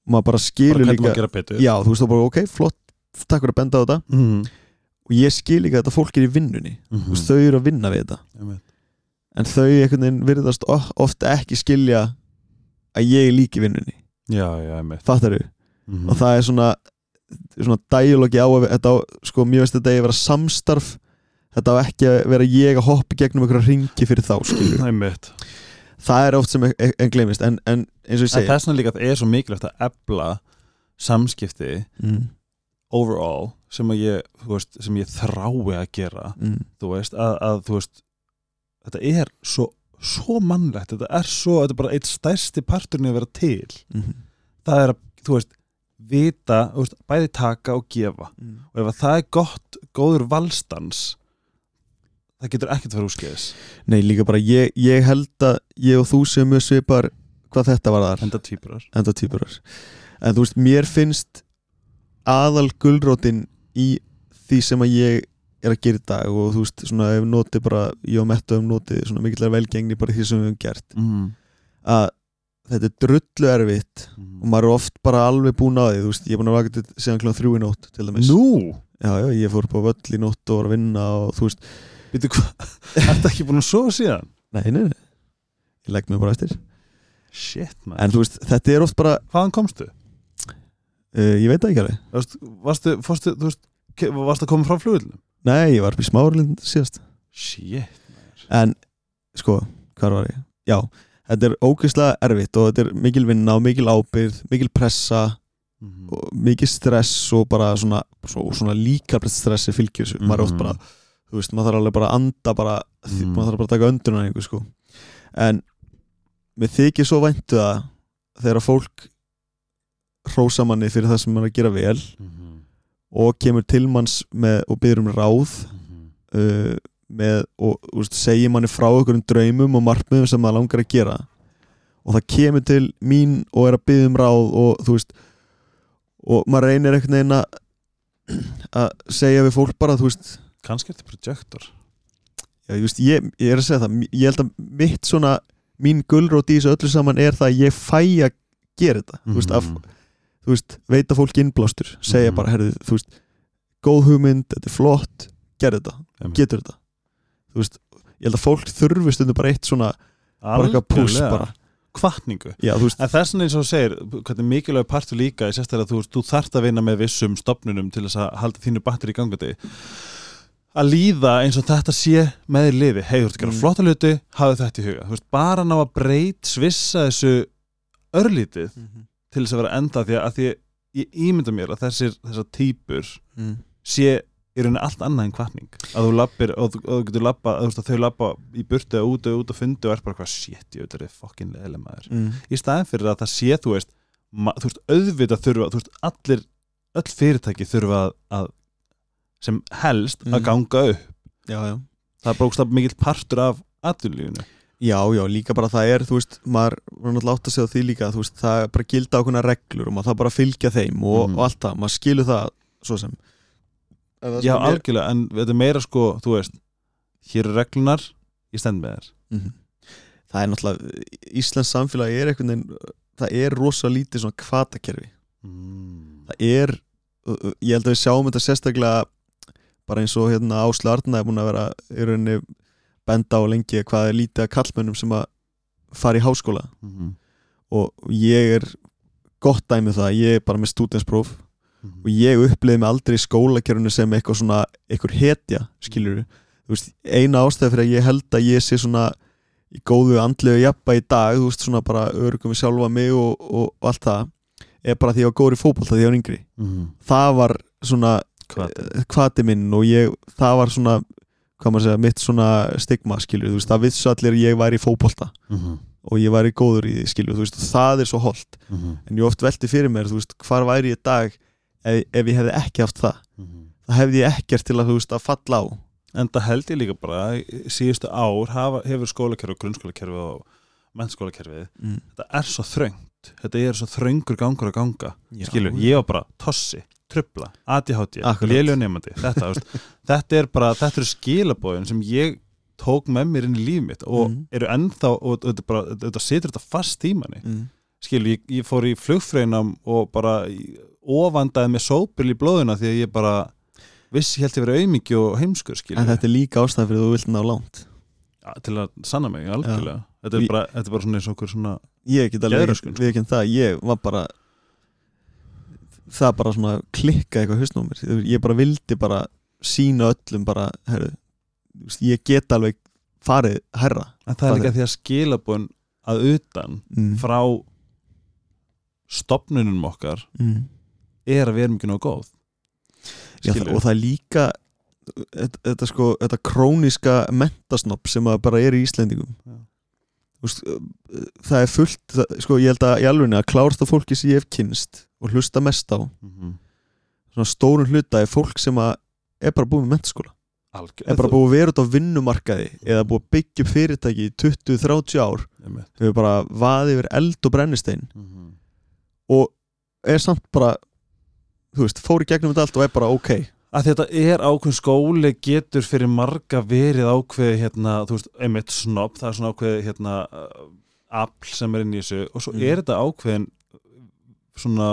maður bara bara skilur hvernig líka betur. Já, þú veist þá bara, ok, flott takk fyrir að benda á þetta. Mm -hmm. og ég skil líka að þetta fólk er í vinnunni. Þú veist, þau eru að vinna við þetta. En þau einhvern veginn virðast ofta ekki skilja að ég er í vinnunni. Já, já, einmitt. Fattar þau? Mhm. og það er svona svona dialogi á að þetta á, sko, mjög veist þetta eigi að vera samstarf. Þetta á ekki að vera ég að hoppa gegnum einhverja ringi fyrir þá, skilur Einmitt. það er oft sem en, en gleymist. En, en eins og ég segi þess vegna líka það er svo mikilvægt að ebla samskipti mm, overall sem að ég, veist, sem ég þrái að gera. Mm, þú veist, að, að þú veist þetta er svo, svo mannlegt þetta er svo, þetta er bara eitt stærsti parturinn að vera til. Mm, það er að, þú veist, vita veist, bæði taka og gefa. Mm. og ef að það er gott, góður valstans það getur ekkert að vera úrskeiðis. Nei líka bara ég, ég held að ég og þú sem mjög svipar hvað þetta var þar enda týpurar enda týpurar en þú veist, mér finnst aðal gulrótin í því sem að ég er að gera í dag og þú veist, svona ef notið bara ég og Metta um notið svona mikilvæg velgengni bara því sem við höfum gert mm. að þetta er drullu erfitt Mm. og maður er oft bara alveg búin á því þú veist, ég er búin að vaka til síðan kljóðan þrjú í nótt til dæmis Nú, já, já, ég fór upp á völl í nótt og var að vinna og þú veist, veitu hvað Ertu ekki búin að sofa síðan? nei, nei, nei ég legg mig bara eftir Shit, man en þú veist, þetta er oft bara, Hvaðan komstu? uh, ég veit það ekki alveg Þú veist, Varstu, fórstu, þú veist Varstu að koma frá flugvillinu? Nei, ég var upp í smáralind síðast Shit en, sko, hvað var ég já, þetta er ógeðslega erfitt og þetta er mikil vinna og mikil ábyrð mikil pressa mm. og mikil stress og bara svona, svo, svona líkabrett stressi fylgjur þessu, maður er oft Mhm. bara þú veist, maður þarf alveg bara að anda bara, Mhm. maður þarf bara að taka öndurna einhver sko en mér þykir svo væntu það þegar fólk hrósa manni fyrir það sem maður er að gera vel mm. Og kemur til manns með, og byrður um ráð Mm. uh, með, og veist, segir manni frá einhverjum draumum og markmiðum sem maður langar að gera. Og það kemur til mín og er að byggja um ráð og þú veist og maður reynir einhvern veginn að að segja við fólk bara Kannski er þetta projektor. Já, ég, veist ég, ég er að segja það ég held að mitt svona mín gulrót í þessu öllu saman er það að ég fæ að gera þetta. Þú veist, af, þú veist, veita fólk innblástur segja Mhm. bara, herðu, þú veist góð hugmynd, þetta er flott, gerð þetta Einmitt. getur þetta. Þú veist, ég held að fólk þurfi stundum bara eitt svona, bara eitthvað pús bara, Kvartningu En þess vegna eins og þú segir, hvernig mikilvæg partur líka er sérstaklega að þú, þú þarft að vinna með vissum stopnunum til þess að halda þínu batteri í gangandi að líða eins og þetta sé með þér liði, hei þú ert að gera Mm. flotta hluti hafðu þetta í huga, þú veist, bara ná að breyt svissa þessu örlítið til þess að vera enda því að, að því ég ímynda mér að þessir þessar típur mm. sé í rauninni allt annað en kvartning að þú lappir og þú, og þú getur lappa að, að þau lappa í burtu eða út og út og fundi og er bara hvað shit, ég veit að það er fokkin leðileg maður Mm. í staðin fyrir að það sé, þú veist þú veist, auðvitað þurfa, þú veist, allir öll fyrirtæki þurfa að, að sem helst að Mhm. ganga upp já, já það er brókstaf mikill partur af aðlunlífinu Já, já, líka bara það er, þú veist, maður var náttúrulega átt að segja því líka, þú veist, það er bara gilda ákveðna reglur og maður það bara að fylgja þeim og, Mhm. og allt það, maður skilur það svo sem Ef það já, sem er- algjörlega, en þetta er meira sko þú veist, hér eru reglunar ég stend með þér Mhm. Það er náttúrulega, Íslands samfélagi er einhvern veginn, það er rosa lítið svona kvatakerfi mm. það er, ég held að við sjáum þetta sérstaklega bara eins og hérna Ásla Arna er búin að vera í rauninni benda á lengi hvað er lítið að kallmönnum sem að fara í háskóla. Mm og ég er gott dæmið það, ég er bara með stúdenspróf -hmm. og ég uppliði mig aldrei í skólakerfinu sem eitthvað svona eitthvað hetja, þú veist, eina ástæði fyrir að ég held að ég sé svona í góðu andlegu jafna í dag, þú veist, svona bara örgum við sjálfa mig og, og, og allt það er bara því að ég var góður í fótbolta því ég var yngri. Mm það var svona Hvati. eh, minn og ég, það var svona hvað maður segja, mitt svona stigma skilur, þú veist, það vissu allir ég væri í fótbolta -hmm. og ég væri góður í því, skilur, þú veist, það er svo holdt Mm en ég oft velti fyrir mér, þú veist, hvar væri ég dag ef, ef ég hefði ekki haft það -hmm. það hefði ég ekkert til að, þú veist, að falla á en það held ég líka bara síðustu ár hafa, hefur skólakerfi og grunnskólakerfi og mennskólakerfið mm. þetta er svo þröngt þetta er svo þröngur gangur að ganga Já. skilur, ég var bara tossi, trubla ADHD, Akkurat. léljó nefandi þetta, þetta er bara, þetta eru skilabóðin sem ég tók með mér inn í líf mitt og Mhm. eru ennþá og þetta, þetta situr þetta fast í manni Mm. skilur, ég, ég fór í flugfreinam og bara ofandaði með sópil í blóðuna því að ég bara vissi held ég verið aumingi og heimskur skilur, en þetta er líka ástæðan fyrir að þú vilt ná langt Ja, til að sanna mig þetta, Í- er bara, þetta er bara svona eins og okkur svona ég get alveg Geðröskun. við ekki það, ég var bara það bara svona klikka eitthvað hausnum á mér, ég bara vildi bara sína öllum bara herru, ég get alveg farið herra en það er líka er? því að skilabóðin að utan mm. frá stopnunum okkar mm. er að við erum ekki nóg góð Já, það, og það er líka þetta, þetta sko, þetta króniska mentasnopp sem að bara er í Íslendingum Já. Veist, það er fullt það, sko, ég held að í alveg að klársta fólki sem ég hef kynst og hlusta mest á mm -hmm. svona stórun hluta er fólk sem er bara búið með mentaskóla Algjör, er bara búið að vera út á vinnumarkaði eða búið að byggja upp fyrirtæki í 20-30 ár Einmitt. hefur bara vaðið yfir eld og brennistein Mhm. og er samt bara þú veist, fór í gegnum þetta allt og er bara ok að þetta er ákveðin skóli getur fyrir marga verið ákveði hérna, þú veist, einmitt snopp það er svona ákveði hérna uh, afl sem er inn í þessu og svo Mm. er þetta ákveðin svona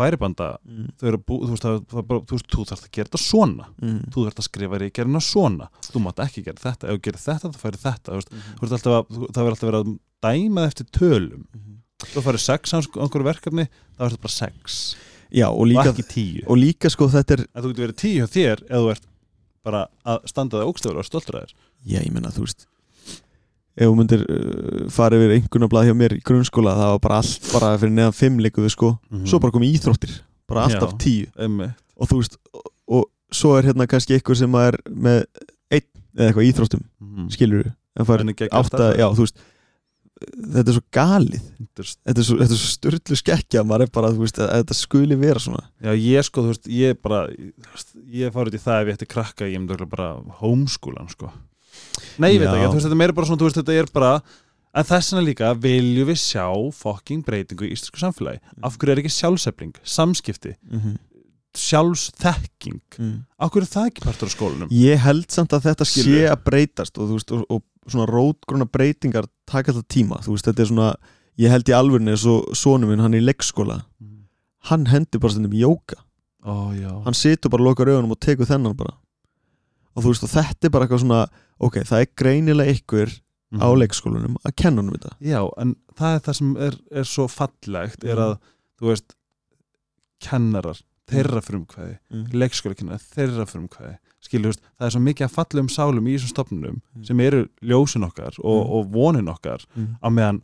færibanda mm. bú, þú veist, það, það, bara- þú þarfst að gera þetta svona Mm. þú þarfst að skrifa ríkjarina svona þú mátt ekki gera þetta, ef þú gerir þetta þá færi þetta, þú veist, Mhm. þú veist alltaf að, það verður alltaf verið að dæmað eftir tölum Mhm. þú færi sex á einhverju verkefni þá er þetta bara sex Já, og líka, og líka sko þetta er að þú getur verið tíu hjá þér eða þú ert bara að standa það ógstöfur og stoltur að þér. Já, ég menna, þú veist ef þú myndir uh, fara yfir einhvernablað hjá mér í grunnskóla það var bara allt bara fyrir neðan fimm líkuðu sko. Svo bara komið íþróttir, bara alltaf tíu. Einmitt. og þú veist, og, og svo er hérna kannski einhver sem er með einn eða eitthvað íþróttum, Mhm. skilur við en fær En ekki að já, þú veist þetta er svo galið. Þetta er- svo, svo styrlu skekkja maður er bara, þú veist, að, að þetta skuli vera svona. Já, ég sko, þú veist, ég bara veist, ég fór út í það ef ég ætti krakka ég myndi bara homeschoolan, sko. Nei, ég veit ekki, þú veist, þetta er meira bara svona þú veist, þetta er bara, en þess vegna líka viljum við sjá fucking breytingu í íslensku samfélagi, af hverju er ekki sjálfsefling samskipti, mm -hmm. sjálfsþekking? Mm. af hverju er það ekki partur á skólanum? ég held samt að þetta sé að breytast og, veist, og, og svona rótgruna breytingar taka alltaf tíma, þú veist, þetta er svona ég held í alvörinu eins og sonu minn hann í leikskóla, hann hendur bara stundum í jóka, já. Hann situr bara lokar augunum og tekur þennan bara. Og þú veist, og þetta er bara eitthvað svona ok, það er greinilega ykkur á Mhm. leikskólanum að kenna honum þetta. Já, en það er það sem er, er svo fallegt er að, þú veist kennarar, þeirra frumkvæði mm. leikskólakennarar, þeirra frumkvæði skilur, veist, það er svo mikið að fallum sálum í þessum stofnunum Mm. sem eru ljósin okkar og, Mm. og vonin okkar Mm. á meðan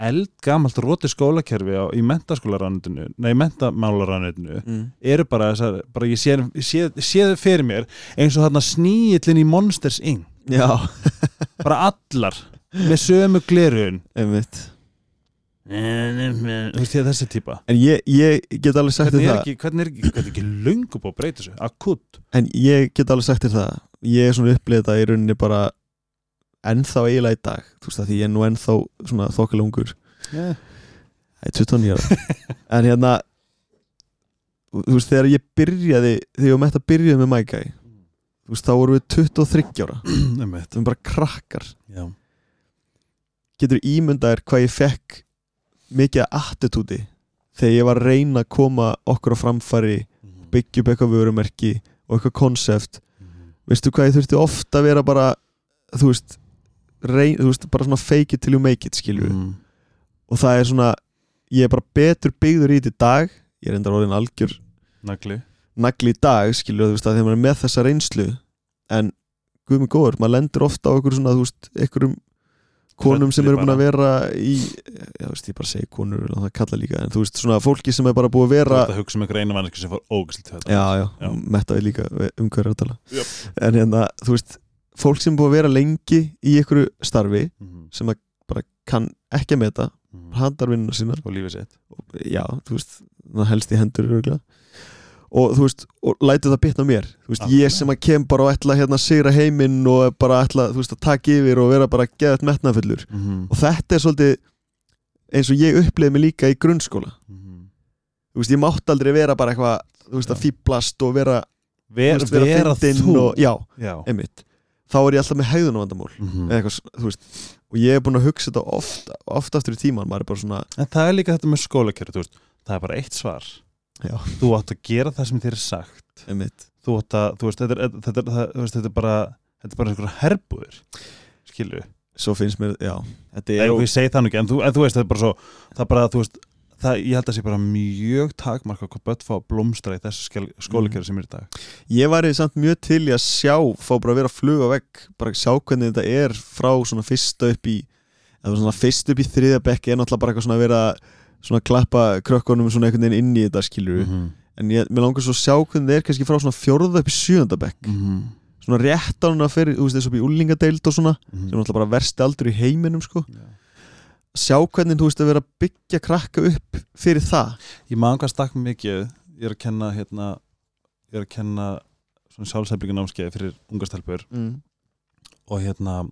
eldgamalt róti skólakerfi á, í mentaskólarannutinu, nei, mentamálarannutinu Mm. eru bara þessar, bara ég sé, sé, sé þau fyrir mér eins og þarna sníillin í Monsters Inc bara allar með sömu glerun einmitt þú veist ég þessi típa. En ég, ég get alveg sagt þér er það. ekki, hvernig er ekki, hvernig er ekki löngu búið að breyta þessu, akut en ég get alveg sagt þér það. Ég er svona upplið þetta í rauninni bara ennþá eiginlega í dag. Þú veist það því ég er nú ennþá svona þokkalega ungur yeah. Það er 29 ára. En hérna Þú veist, þegar ég byrjaði Þegar ég var mætt að byrja með Mækæ Þú veist, þá vorum við 23 ára. Um Það var bara krakkar. Já, Getur ímyndaðir hvað ég fekk Mikið attitúti Þegar ég var að reyna að koma okkur á framfæri Byggja upp eitthvað vörumerki Og eitthvað konsept. Veistu hvað ég þurfti ofta að vera bara Þú veist, reyn, þú veist Bara svona fake it till you make it, skilju mm. Og það er svona Ég er bara betur byggður í þetta dag Ég er endar orðin algjör nagli. nagli í dag skilur þú veist þegar maður er með þessa reynslu. En guð mig góður, maður lendur ofta á einhver svona, þú veist, einhverjum konum sem eru búin að vera í já, veist, ég bara segi konur, það kalla líka en þú veist, svona fólki sem er bara búið að vera að hugsa um einhver einu manneski sem fór ógæslega til þetta já, já, Já. metta við líka um hverju er að tala Jöp. en hérna, þú veist, fólk sem er búið að vera lengi í einhverju starfi Mhm, sem að bara kann ekki að meta mhm. handar vinnuna sínar og lífið sitt og, já, þú veist, það helst í hendur örgulega. Og þú veist, og lætu það bitna mér. Veist, ég sem að kem bara og ætla hérna að sigra heiminn og bara ætla, veist, að taka yfir og vera bara geðað metnafullur mm og þetta er svolítið eins og ég upplifði mig líka í grunnskóla. -hmm. þú veist, ég mátt aldrei vera bara eitthvað þú veist, að fýblast og vera, Ver, veist, vera, vera þú. og, já, já. einmitt. Þá er ég alltaf með hegðunavandamál Mm eða eitthvað, s- þú veist, og ég er búin að hugsa þetta oft, oft aftur í tíman, er svona en það er líka þetta með veist, það er bara eitt svar já, þú átt að gera það sem þér er sagt. Þú átt að, þú veist, þetta er, þetta er, það, veist, þetta er bara þetta er bara einhverja herbúður skilju, svo finnst mér, já og ég segi það nú ekki en þú, en þú veist, þetta er bara svo það er bara, þú veist, það, ég held að sé bara mjög takmarka hvað börn fá blómstra í þessu skólakerfi sem er í dag. Ég væri samt mjög til í að sjá fá bara að vera að fluga vekk bara sjá hvernig þetta er frá svona fyrsta upp í eða svona fyrsta upp í þriðja bekk er náttúrulega bara eitthvað svona að vera svona klappa krökkunum svona einhvern veginn inn í þetta skilur -hmm. en ég, mér langar svo að sjá hvernig er kannski frá svona fjórða upp í sjöunda bekk Mm -hmm. svona rétt á hana fyrir, þú veist þessu upp í úlingadeild og svona Mm sem er náttúrulega bara versti aldur í heiminum sko Já. sjá hvernig þú veist að vera að byggja krakka upp fyrir það ég man hvað stakk mikið ég er að kenna hérna ég er að kenna svona sjálfsæflingu námskeið fyrir ungastelpur mm. og hérna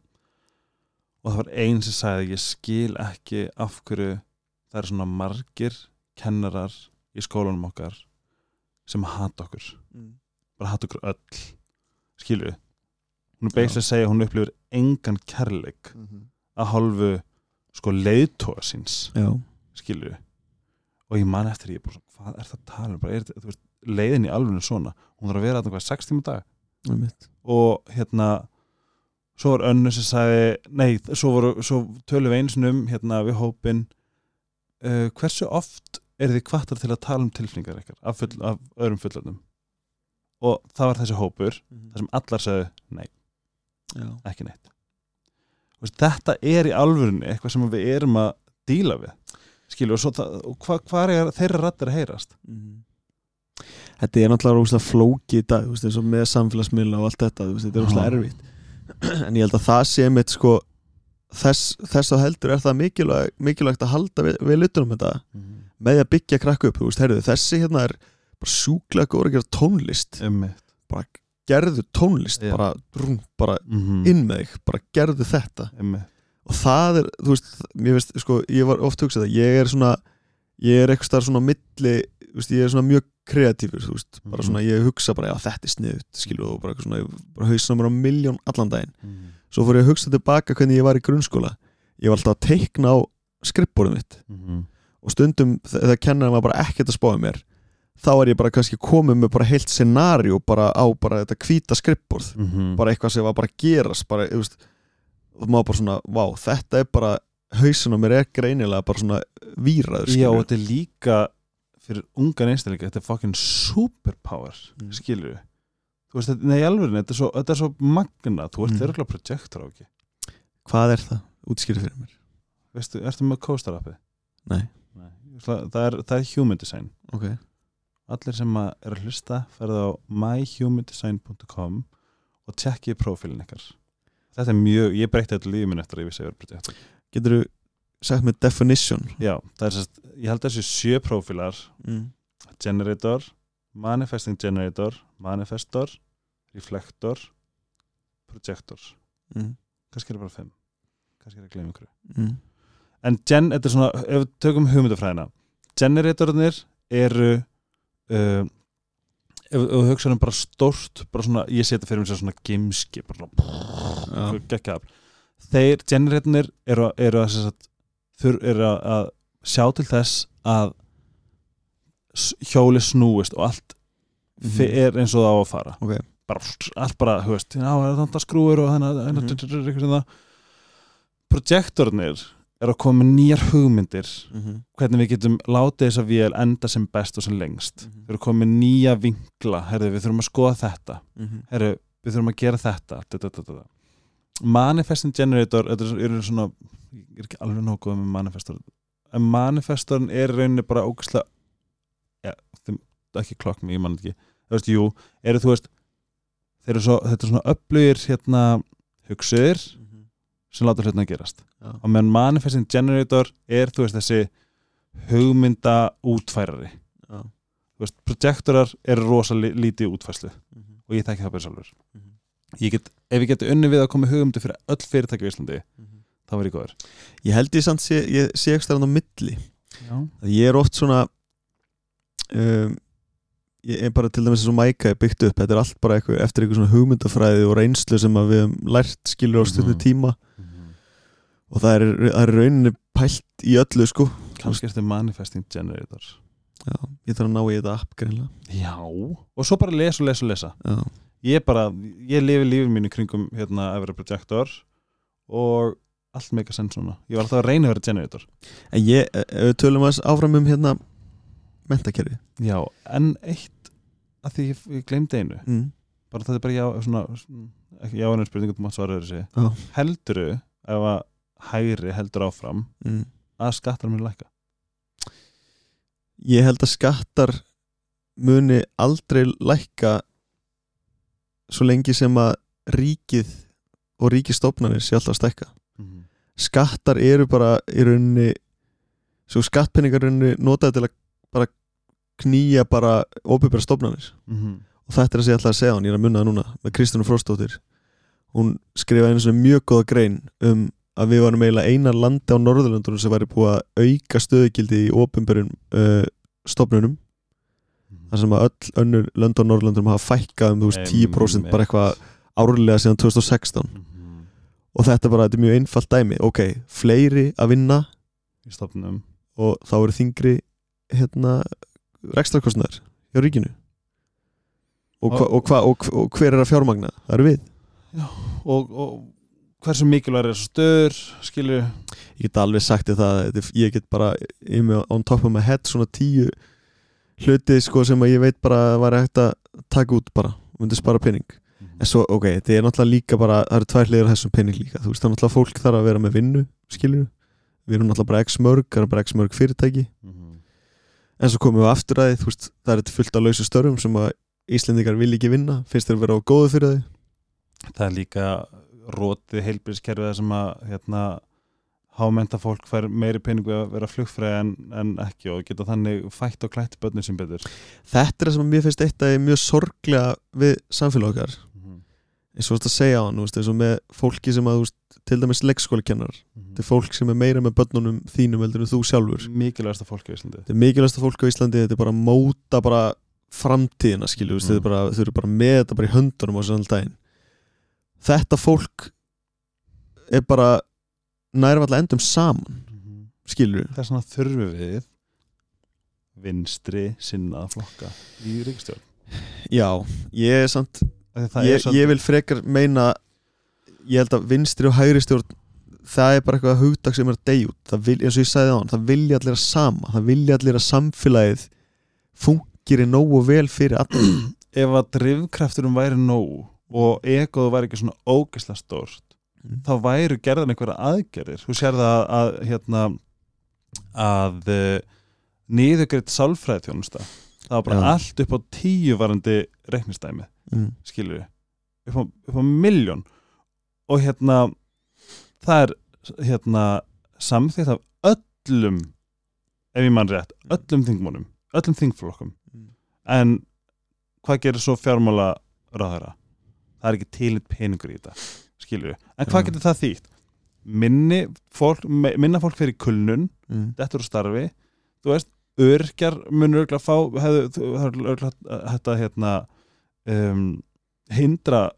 og það var einn sem sagði ég skil ekki af hverju það eru svona margir kennarar í skólanum okkar sem hata okkur. Mm. bara hatt okkur öll. Skilju hún er beislega að segja hún upplifir engan kærleik að hálfu sko leiðtóa síns. Skilju og ég man eftir ég bara hvað er það að tala um? Bara, er, veist, leiðin í alveg svona. Hún þarf að vera hvað 6 tíma dag? Einmitt. Og hérna svo var önnu sem sagði nei, svo, svo tölum við einu sinni um hérna við hópin uh, hversu oft er þið kvartar til að tala um tilfningar ykkar af, full, af öðrum fullöfnum og það var þessi hópur þar sem allar sagði nei, Já, ekki neitt. Þú veist, þetta er í alvörunni eitthvað sem við erum að díla við. Skilju og, svo það, og hva, hvað er þeirra rættir að heyrast? Mhm. Þetta er náttúrulega rúslega flóki í dag, þú veist, með samfélagsmiðla og allt þetta, þú veist, þetta er rúslega erfitt. En ég held að það sé mitt sko þess, þess að heldur er það mikilvægt, mikilvægt að halda við, við lutunum þetta með því að byggja krakku upp, veist, heyrðu, þessi hérna er bara sjúklega góður að gera tónlist Einmitt. bara gerðu tónlist, Já. bara, rúm, bara Mhm. inn með þig, bara gerðu þetta Einmitt. og það er, þú veist, veist sko, ég var oft hugsað það, ég er svona ég er eitthvað svona milli veist, ég er svona mjög kreatífur þú veist, bara Mhm. svona, ég hugsa bara, já þetta er sniðut skilur og bara eitthvað svona, ég bara hausna mér á miljón allan daginn, Mhm. svo fór ég að hugsa tilbaka hvernig ég var í grunnskóla, ég var alltaf að teikna á skrippborðið mitt Mhm. og stundum þegar kennarinn var bara ekkert að spáði mér þá er ég bara kannski komið með bara heilt scenario bara á bara þetta hvíta skrippborð Mhm. bara eitthvað sem var bara að gerast bara, þú veist, og maður bara svona vá, þetta er bara, hausin á mér er greinilega bara svona víraður Já, skilur. líka fyrir ungan einstaklinga, þetta er fucking superpower, Mm. skilur þú veist, þetta, nei, alveg, þetta er svo, þetta er svo magna, þú ert Mm. þeirra projektor á ekki hvað er það? útskýri fyrir mér veistu, ertu með coaster appi? Nei. Nei. Það, það, er, það er human design ok, allir sem að er að hlusta ferða á myhumandesign.com og tjekkið prófílin ykkar þetta er mjög, ég breytti þetta lífið minn eftir að ég vissi að ég var projektor getur þú sagt með definition Já, það er sérst, ég held að þessi sjö prófílar mm. generator, manifesting generator manifestor, reflector projector Mm. kannski er það bara fimm kannski er það að gleyma ykkur Mm. en gen, þetta er svona, ef við tökum hugmyndafræðina generatornir eru uh, ef við hugsaðum bara stórt bara svona, ég seti fyrir mér svona gimski bara svona gekkja þeir generatornir eru, eru að sem sagt, þur, eru að, að sjá til þess að hjóli snúist og allt mm er eins og það á að fara. Ok, bara, allt bara, þú veist, er þetta skrúur og þannig að Mhm. það projektornir er að koma nýjar hugmyndir mm hvernig við getum látið þessa vél enda sem best og sem lengst. Mhm. við erum komið nýja vinkla herðu, við þurfum að skoða þetta. -hmm. herðu, við þurfum að gera þetta manifesting generator er, er svona, ég er ekki alveg góð með manifestor en manifestorn er rauninni bara ógæslega ja, ekki klokk mig, ég man ekki þú veist, jú, eru þú veist þeir eru svo, þetta er svona upplugir hérna hugsuðir sem láta hlutina gerast Já. og meðan manifesting generator er þú veist þessi hugmynda útfærari Já. þú veist, projektorar eru rosa li- lítið útfærslu Mhm. og ég þekki það bara sjálfur Mhm. ég get, ef ég geti unni við að koma hugmyndu fyrir öll fyrirtæki í Íslandi Þá var ég góður. Ég held ég samt sé, ég sé ekki stærn á milli. Já, ég er oft svona um, ég er bara til dæmis og Mæka er byggt upp, þetta er allt bara eitthvað, eftir eitthvað svona hugmyndafræði og reynslu sem við höfum lært skilur á stundu Mhm. tíma. Og það er, það er rauninni pælt í öllu sko. Kannski er þetta manifesting generator Já, ég þarf að ná í þetta app greinlega já, og svo bara lesa og lesa og lesa. Já, ég bara, ég lifi lífið mínu kringum hérna að vera projektor og allt meika senn svona ég var alltaf að reyna að vera generator. En ég, ef við tölum að áfram um hérna mentakerfi já, en eitt að því ég, ég glemdi einu. Mm. bara þetta er bara já, svona, svona ekki já, en spurningu þú mátt svara þessi. Já. helduru ef að hægri heldur áfram Mm. að skattar mér lækka? Ég held að skattar muni aldrei lækka svo lengi sem að ríkið og ríkistofnanir sé alltaf að stækka skattar eru bara í rauninni svo skattpenningar í rauninni notaði til að bara knýja bara óbyrbæra stofnanir. Og þetta er að segja alltaf að segja hann, ég er að munna það núna með Kristjánu Fróstóttir hún skrifaði einu svona mjög góða grein um að við varum eiginlega eina landi á Norðurlöndunum sem væri búið að auka stöðugildi í óbyrбærum uh, stofnunum. Þar sem að öll önnur lönd á Norrlöndum hafa fækkað um þú veist 10% bara eitthvað árlega síðan 2016 Mhm. Og þetta bara, þetta er mjög einfalt dæmi. Ok, fleiri að vinna í stofnum og þá eru þingri hérna rekstrakostnar hjá ríkinu. Og, hva, og, hva, og, og hver er að fjármagna? Það eru við. Og, og hversu mikilvæg er þessu stöður skilur ég get alveg sagt það þetta ég get bara on top of my head svona tíu hluti sko sem að ég veit bara að var hægt að taka út bara, myndi spara pening en svo ok, þetta er náttúrulega líka bara það eru tvær hliður þessum pening líka. Þú veist það er náttúrulega fólk þarf að vera með vinnu skilur við erum náttúrulega bara x mörg það er bara x mörg fyrirtæki. Mhm. en svo komum við aftur að því þú veist það er þetta fullt af lausu störfum sem að Íslendingar vil ekki vinna. Finnst þeir vera á góðu fyrir þau? Það er líka rótið heilbyrðiskerfið sem að hérna hámenta fólk fær meiri peningu að vera flugfræði en, en ekki og geta þannig fætt og klætt börnir sem betur. Þetta er það sem mér finnst eitt að er mjög sorglega við samfélag okkar. Mhm. Eins og þú veist að segja á hann, eins og með fólki sem að, veist, til dæmis leikskólakennar Mhm. þetta er fólk sem er meira með börnunum þínum heldur en þú sjálfur mikilvægasta fólk í Íslandi þetta er mikilvægsta fólk á Íslandi, þetta er bara að móta bara framtíðina, skilju, mm. Mm. er bara, þau eru bara með þetta bara í höndunum á þessu daginn þetta fólk er bara nærvall endum saman, Mhm. skilju þess vegna þurfum við vinstri sinnaða flokka í ríkistjórn já, ég er samt Ég, ég vil frekar meina ég held að vinstri og hægri stjórn það er bara eitthvað hugtak sem er að deyja út vil, eins og ég sagði á hann, það vilja allir að sama það vilja allir að samfélagið fungir í nógu vel fyrir allir ef að drifkrafturum væri nóg og egoðu væri ekki svona ógeðslega stórt Mm. þá væru gerðan einhverja aðgerðir þú sér það að, að hérna að niðugreitt sálfræði þjónusta það var bara Já. allt upp á tíu varandi reiknistæmi, mm. skilur við upp á, á miljón og hérna það er hérna samþýtt af öllum ef ég mann rétt, öllum þingmónum öllum þingflokkum Mm. en hvað gerir svo fjármála ráðara það er ekki til peningur í þetta skilur við, en hvað Já. getur það þýtt minni fólk minna fólk fyrir kulnun, Mm. þetta eru starfi þú veist, örkjar munur örgla fá, hefðu, það er örgla þetta hérna um, hindra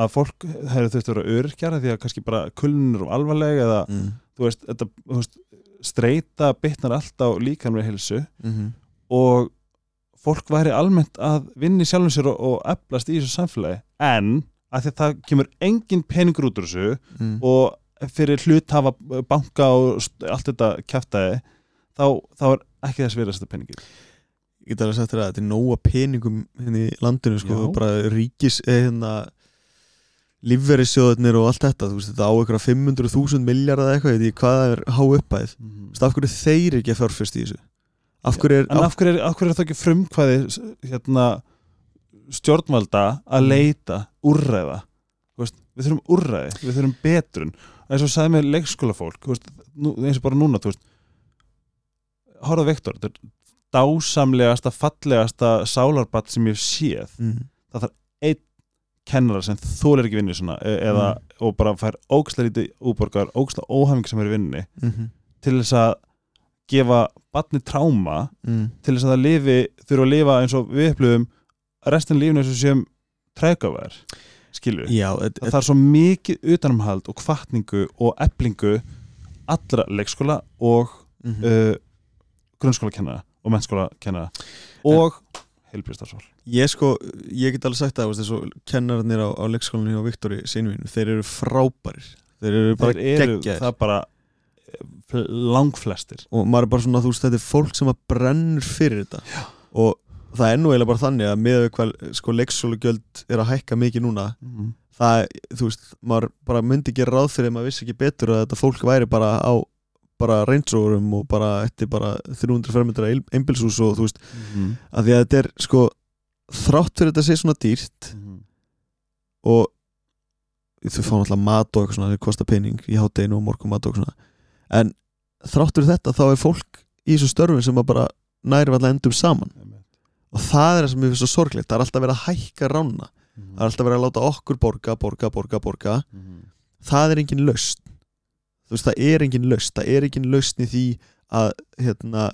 að fólk hefur þurft að vera örkjar því að kannski bara kulnun er alvarleg eða Mm. þú veist, þetta, þú veist, streita bitnar allt á líkamlega hilsu Mm. og fólk væri almennt að vinni sjálfum sér og, og eflast í þessu samfélagi en að því að það kemur engin peningur út úr þessu Mm. og fyrir hluthafa banka og allt þetta kjaftaði þá, þá er ekki þess verið að setja peningir ég get alveg sagt þér að þetta er nóga peningum hérna í landinu sko, Já. bara ríkis eh, hérna lífverðisjóðurnir og allt þetta þú veist, þetta á eitthvað 500.000 miljard eða eitthvað, ég veit ekki hvað það er há uppæð Þú veist, af hverju þeir ekki að fjárfest í þessu? Af hverju er, en af hverju er, af hverju er það ekki frumkvæði hérna, stjórnvalda að Mm. leita úrræða? Veist, við þurfum úrræði, við þurfum betrun. Eins og sagði með leikskólafólk veist, nú, eins og bara núna á Viktor þetta er dásamlegasta, fallegasta sálarbatt sem ég hef séð mm. kennara sem þólir ekki vinni svona e eða, og bara fær ógæslega lítið úborgar, ógæslega óhafing sem er í vinni Mm -hmm. til þess að gefa batni tráma mm. til þess að það lifi, þurfa að lifa eins og við upplöfum restin lífinu eins og séum já, et, það er svo mikið utanumhald og kvartningu og eblingu allra leikskóla og mm -hmm. uh, grunnskóla kennara og mennskóla kennara. Og heilbríðstarfsval ég sko, ég get alveg sagt það veist, og kennararnir á, á leikskólanum hjá Viktori Seinvín, þeir eru frábærir. Þeir eru bara geggjaðir. það er bara eh, langflestir. Og maður er bara svona, þú veist, þetta er fólk sem að brennur fyrir þetta. Já. og það er nú eiginlega bara þannig að með hvað sko leikskólagjöld er að hækka mikið núna mm. það, þú veist, maður bara myndi gera ráð fyrir að maður vissi ekki betur að þetta fólk væri bara á bara reynsórum og bara eftir bara 300 fermetra einbilshús og þú veist, Mm. að því að þetta er sko þrátt fyrir þetta sé svona dýrt Mm. og þau fá náttúrulega mat og eitthvað svona það kostar pening í hátteginu og morgum mat og eitthvað svona en þrátt fyrir þetta þá er fólk í þessu störfin sem að bara næri alltaf endum saman og það er það sem ég finnst svo sorglegt það er alltaf verið að hækka rána Mm. það er alltaf verið að láta okkur borga, borga, borga, borga Mm. það er engin lausn þú veist, það er engin lausn það er engin lausn í því að hérna,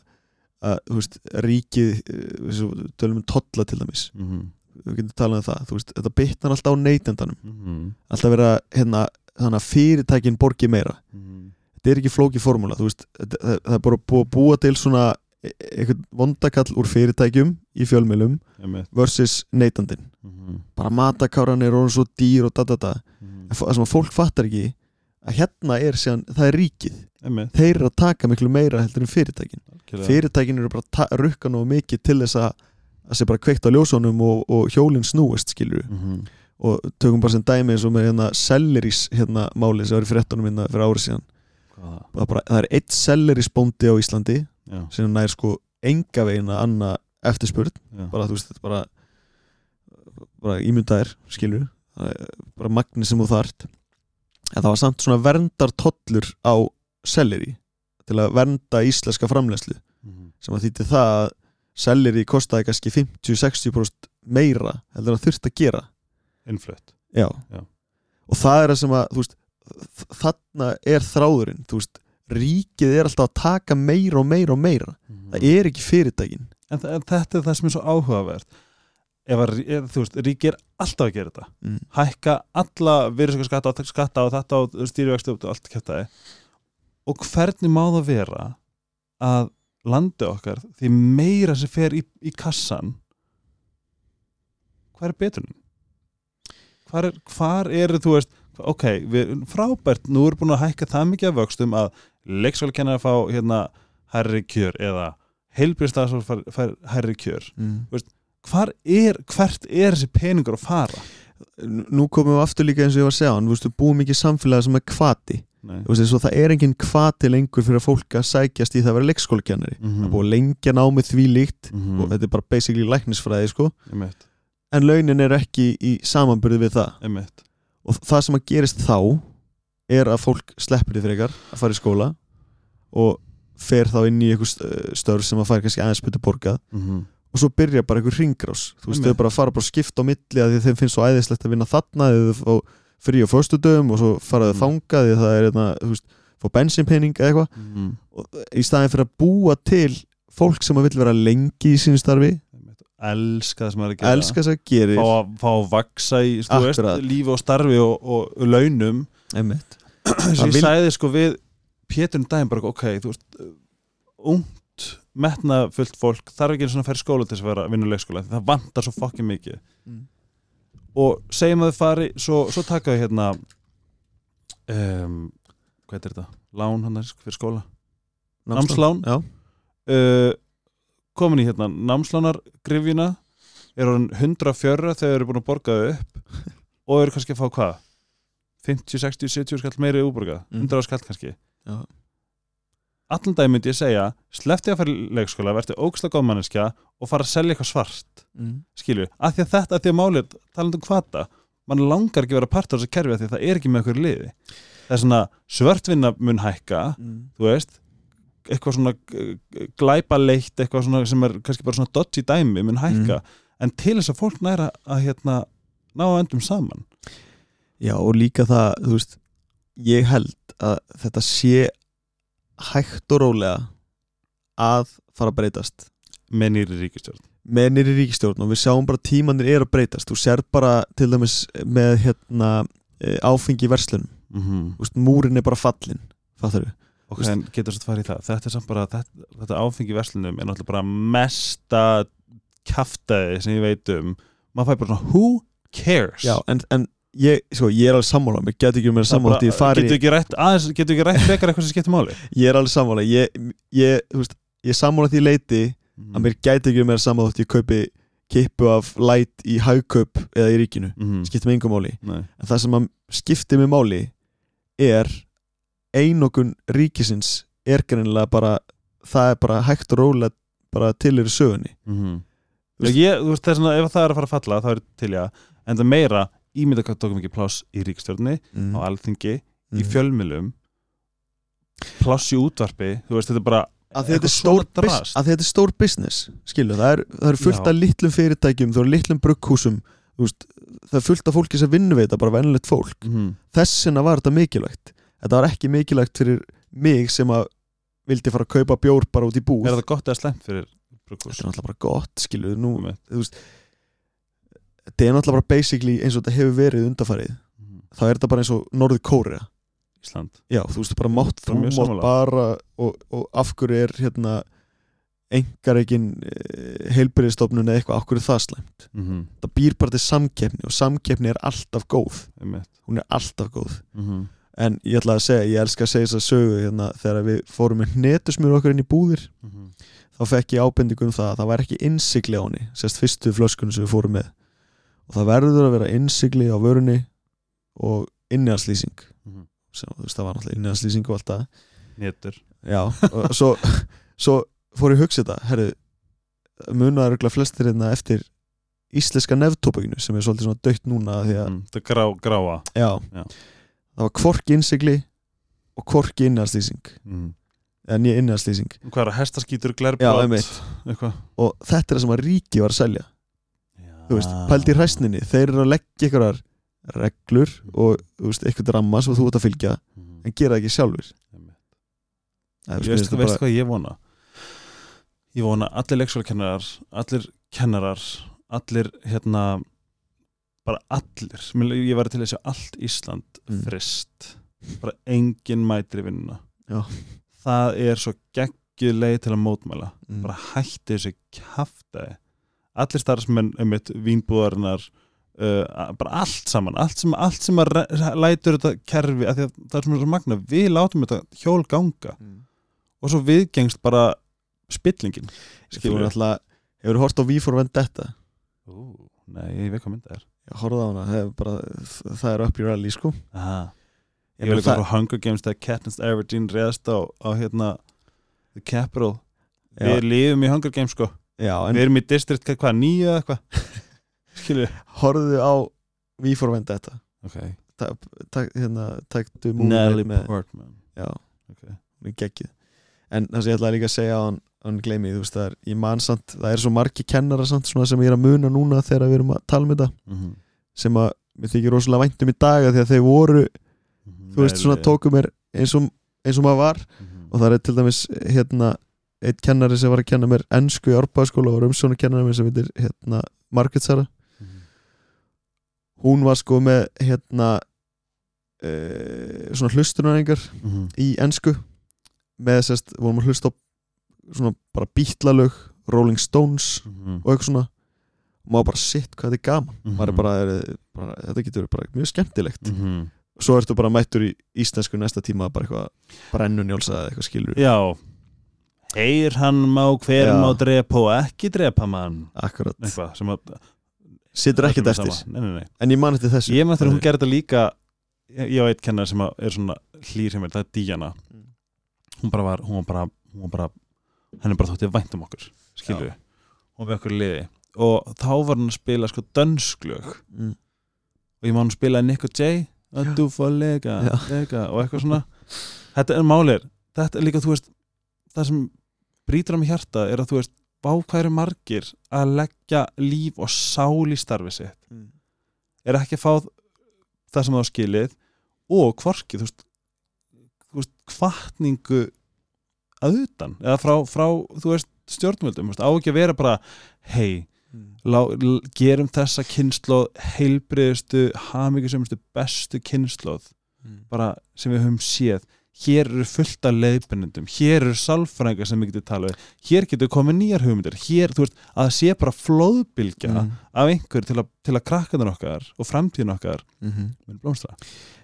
að þú veist, ríkið eh, við tölum um tolla til dæmis Mhm. við getum talað um það, þú veist, þetta bitnar alltaf á neytendanum, Mhm. alltaf vera hérna, þannig að fyrirtækin borgi meira Mhm. þetta er ekki flóki formúla, þú veist þetta- það, það er bara búið að búa til svona e- eitthvað vondakall úr fyrirtækjum í fjölmjölum versus neytandin, Mhm. bara matakáran er orðin svo dýr og da da da Mhm. það sem að fólk fattar ekki að hérna er síðan, það er ríkið Einmitt. þeir eru að taka miklu meira heldur en fyrirtækin Algjörlega. fyrirtækin eru bara að rukka nú mikið til þess að að sé bara kveikt á ljósunum og, og hjólinn snúist skilur Mhm. og tökum bara sem dæmi eins og með hérna sellerís hérna máli sem var í fréttunum hérna fyrir árið síðan það? það, bara, það er eitt sellerísbóndi á Íslandi Já. sem nær sko enga veginn að anna eftirspurð bara þú veist þetta bara bara ímyndaðir Það er bara magni sem þú þart en það var samt svona verndartollur á selleri til að vernda íslenska framlegslu Mhm. sem að þýtti það að selleri kostaði kannski 50-60% meira heldur það þurft að gera. Já. og það er það sem að veist, þarna er þráðurinn veist, ríkið er alltaf að taka meira og meira og meira það er ekki fyrirtækin En, en þetta er það sem er svo áhugavert ef að, þú veist, ríki er alltaf að gera þetta mm. hækka alla virðsaukaskatta og skatta og þetta og stýrivexti og allt kæftæði og hvernig má það vera að landi okkar því meira sem fer í, í kassan hvað er betunin? Hvar er, hvar eru þú veist ok, við, frábært, nú erum búin að hækka það mikið af vöxtum að leikskóla kennar að fá hérna hærri kjör eða heilbjörnstafsfólk fær, hærri kjör Mm. hvar er, hvert er þessi peningur að fara? nú komum við aftur líka eins og ég var að segja við búum ekki í samfélagi sem er kvati veist, það er engin kvati lengur fyrir að fólk að sækjast í það að vera leikskólakennari Mm það er búið lengja námið því líkt Mhm. og þetta er bara basically læknisfræði sko. En launin er ekki í samanbyrði við það einmitt. og það sem að gerist þá er að fólk sleppur því frekar að fara í skóla og fer þá inn í einhver störf sem að fara kannski aðeins betur borgað Mhm. Og svo byrja bara einhver ringrás þú veist, þau bara fara bara skipt á milli að því þeim finnst svo æðislegt að vinna þarna eða þau fá frí á föstudöfum og svo fara þau Mm. þangað því það er einna, þú veist, fá bensinpenning eða eitthvað. Og í staðin fyrir að búa til fólk sem að vill vera lengi í sínu starfi. Elska það sem það er að gera. Elska þess að gerir fá, að- fá að vaksa í þú veist, lífi og starfi og, og launum. Það að ég vil- sagði sko við Pétur um bara ok, þú veist ungt, metna fullt fólk þarf ekki einu svona að færa skóla til þess að vera því það vantar svo fokkin mikið Mm. og segjum að þau fari svo, svo taka þau hérna um, hvað er þetta? lán hann fyrir skóla Námslán? Já, uh, komin í hérna námslánargrifjuna er orðin 104 þegar þeir eru búin að borga þau upp og eru kannski að fá hvað 50, 60, 70 skall meiri útborgað Mm. 100 skall kannski Já. Allan dag myndi ég segja sleppti að fara í leikskóla, verði ógslag góð manneskja og fara að selja eitthvað svart. Mm. skilju, af því að þetta, af því að málið talandi um hvata, mann langar ekki vera part af þessu kerfi af því að það er ekki með okkur liði. Það er svona svörtvinna mun hækka Mm. þú veist eitthvað svona glæpa leitt eitthvað svona sem er kannski bara svona dodgy dæmi mun hækka, en til þess að fólk næra að hérna ná að endum saman. Já og líka það, þú veist ég held að þetta sé hægt og rólega að fara að breytast. Með nýri ríkistjórn með nýri ríkistjórn og við sjáum bara tímanir er að breytast. Þú sér bara til dæmis með hérna eh, áfengi í verslunum. Mm -hmm. Múrin er bara fallin fattar við ok, en getur þess að fara í það. Þetta er samt bara, þetta, þetta áfengi í verslunum er náttúrulega bara mesta kaftaði sem ég veit um. Maður fæ bara svona, who cares? Já, en, en ég, sko, ég er alveg sammála mér getur ekki meira sammála ég fari getur ekki rætt aðeins, getur ekki rætt frekar eitthvað sem skiptir máli? Ég er alveg sammála ég, ég, þú veist, ég sammála því leiti að mér gæti ekki meira sammála því ég kaupi kippu af light í haugkaup eða í ríkinu, mm skiptir mig engum máli. Nei. en það sem að skiptir mig máli er einokun ríkisins er greinilega bara það er bara hægt og rólega bara til eru sögunni. Mm. Þú veist- ég, þú veist, það er svona, ef það er að fara að falla er að, en það meira ímynda hvað tókum ekki pláss í ríkstjórni mm. á alþingi, í Mm. fjölmilum pláss í útvarpi þú veist, þetta er bara að þetta er að þetta er stór business skilu, það er, það er fullt af litlum fyrirtækjum það er litlum brugghúsum þú veist, það er fullt af fólki sem vinnu við þetta bara venilegt fólk. Mm þessina var þetta mikilvægt. Þetta var ekki mikilvægt fyrir mig sem að vildi fara að kaupa bjór bara út í búð. Er það gott eða slemt fyrir brugghús? þetta er náttúrulega bara gott skilu nú, þú veist þetta er náttúrulega bara basically eins og þetta hefur verið undarfarið Mhm. þá er þetta bara eins og Norður Kórea Ísland já, þú veist, bara mátt er þú mátt sammála. bara og, og af hverju er hérna engar egin heilbyrðistofnun eða eitthvað, af hverju er það slæmt mm -hmm. það býr bara til samkeppni og samkeppni er alltaf góð hún er alltaf góð mm -hmm. en ég ætla að segja, ég elska að segja þess að sögu hérna, þegar við fórum með netusmjör okkar inn í búðir Mhm. þá fekk ég ábendingu um það að það var ekki innsigli á henni sérst fyrstu flöskunum sem við fórum með og það verður að vera innsigli á vörunni og sem þú veist það var náttúrulega innihalslýsing og allt það. Og svo, svo fór ég að hugsa þetta. Herru, munaður örugglega flestir hérna eftir íslenska neftópakinu sem er svolítið svona dögt núna því að, mm. Það grá, gráa. Já, Já. það var hvorki innsigli og hvorki innihalslýsing mm. eða nýja innihalslýsing Hvað er að hestaskítur, Já, glerbrot og þetta er það sem að ríki var að selja þú veist, Ah. pældi í hræsninni. Þeir eru að leggja einhverjar reglur og þú eitthvað ramma sem þú ert að fylgja Mhm. en gera það ekki sjálfur er, Ég veist, þetta veist hvað ég vona? Ég vona allir leikskólakennarar allir kennarar allir hérna bara allir, ég var til að sjá allt Ísland Mm. frist bara engin mætir í vinnuna. Það er svo geggjuð leið til að mótmæla. Mm, bara hætti þessu kjaftaði allir starfsmenn einmitt vínbúðarinnar uh, bara allt saman allt sem, allt sem að lætur þetta kerfi að að það er er svo magna við látum þetta hjól ganga. Mm. og svo viðgengst bara spillingin skilur alltaf hefur hort á V for Vendetta? Ú, nei, ég veit hvað mynd það er. Ég horfði á hana, það er, bara, það er up your alley sko. Aha. Ég vil það- frá Hunger Games þegar Katniss Everdeen reðast á, á hérna The Capital. Já. við lifum í Hunger Games sko já, en við erum í district hvað, nýju eða eitthvað? Skilur horfðu á V for Vendetta ok, tak, tak, hérna, taktu með Portman. Já, ok. Hún er geggið en það sem ég ætlaði líka að segja á hann, hann gleymi, þú veist það er, ég man samt það er svo margi kennara samt sem ég er að muna núna þegar við erum að tala um þetta. Mm -hmm. sem að mér þykir rosalega væntum í dag af því að þeir voru, þú veist, svona tóku mér eins og, eins og maður var. Mhm. og það er til dæmis hérna eitt kennari sem var að kenna mér ennsku í árbæðaskóla og umsónu kennari mér sem heitir hérna Margaret Sara Mhm. hún var sko með hérna uh, svona hlustunarhengar Mhm. í ennsku með sérst, vorum að hlusta á svona bara bítlalög Rolling Stones Mhm. og eitthvað svona og maður bara sitt hvað þetta er gaman Mhm. maður er bara, er, bara, þetta getur verið bara mjög skemmtilegt Mhm. svo ertu bara mættur í íslensku næsta tíma bara eitthvað brennunjálsa eða eitthvað skilur já heyr hann má hver Já. má drepa og ekki drepa mann? Akkurat, eitthvað sem að situr ekkert er eftir. nei, nei, nei. en ég man eftir þessu. Ég með þegar hún gerði þetta líka ég á eitt kennar sem að er svona hlýr hjá mér, það er Díana. Mm. hún bara var, hún var bara, hún var bara henni bara þótti vænt um okkur Já. við, hún var okkur liði. Og þá var hann að spila sko dönsklög. Mm. og ég má hann spila Nick og Jay. Að du fór lega, Já. lega og eitthvað svona. Þetta er málir, þetta er líka þú veist það sem brýtur á mig hjarta er að þú veist, bá hvað eru margir að leggja líf og sál í starfi sitt Mm. er ekki að fá það sem það á skilið og kvorki, þú veist, þú veist kvartningu að utan, eða frá, frá þú veist, stjórnvöldum, á ekki að vera bara hei, Mm. gerum þessa kynnslóð heilbriðustu, hamingjusumustu bestu kynnslóð Mm. bara sem við höfum séð hér eru fullt af leiðbennendum hér eru sálfræðingar sem við getum talað við. Hér getur komið nýjar hugmyndir. Hér, þú veist, að sé bara flóðbylgja Mm. af einhver til að, til að krakkaðan okkar og framtíðin okkar Mhm. mun blómstra.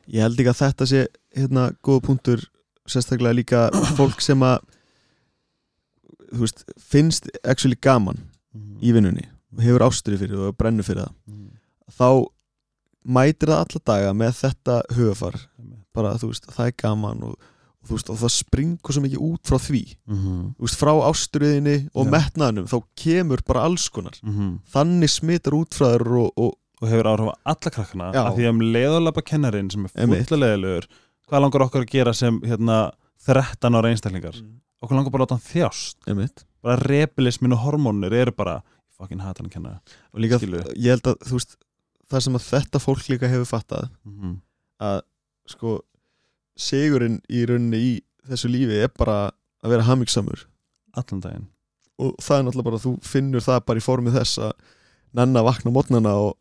Ég held líka að þetta sé hérna góða punktur sérstaklega líka fólk sem að þú veist, finnst actually gaman í vinnunni og hefur ástri fyrir það og brennur fyrir það. Þá mætir það alla daga með þetta hugafar bara þú veist, það er gaman og, og þú veist, og það springur svo mikið út frá því Mhm. þú veist, frá ástriðinni og Já. metnaðinum þá kemur bara alls konar Mhm. þannig smitar út frá þér og, og og hefur áhrif á alla krakkana Já. af því að um leiðalapa kennarinn sem er Einmitt. fulla leiðilegur hvað langar okkur að gera sem hérna, 13 ára einstaklingar okkur langar bara að láta hann þjást einmitt bara repilismin og hormónir eru bara fucking hata hann að kenna og líka, Skilurðu? ég held að veist það sem að þetta fólk líka hefur fattað mm að sko sigurinn í rauninni í þessu lífi er bara að vera hamingsamur allan daginn og það er náttúrulega bara að þú finnur það bara í formið þess að nenn að vakna mótnana og,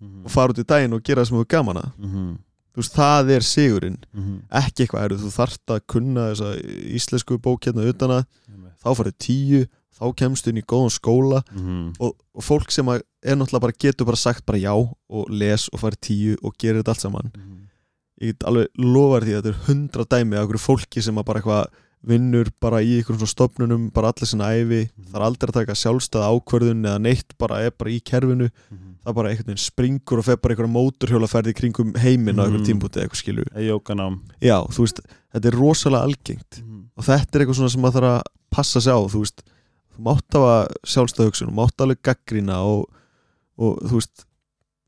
Mhm. og fara út í daginn og gera það sem þú er gaman að Mhm. þú veist, það er sigurinn Mhm. ekki eitthvað, er, þú þarft að kunna þessa íslensku bók hérna utan að Einmitt. þá farið tíu, þá kemst inn í góðan skóla Mhm. og, og fólk sem er náttúrulega bara getur bara sagt bara já og les og farið tíu og gerir þetta allt saman Mhm. Ég get alveg lofar því að þetta er hundra dæmi af einhverju fólki sem að bara eitthvað vinnur bara í einhverjum svona stofnunum bara allir sinna æfi, Mhm. það er aldrei að taka sjálfstæða ákvörðun eða neitt bara er bara í kerfinu Mhm. það bara einhvern veginn springur og fer bara einhverja móturhjólaferði kringum heiminn á einhverjum Mhm. tímpúti eða eitthvað skilju Eða jókanám já, þú veist, þetta er rosalega algengt Mhm. og þetta er eitthvað svona sem maður þarf að passa sig á þú veist, þú mátt hafa sjálfstæða hugsun og mátt alveg gaggrína og, og þú veist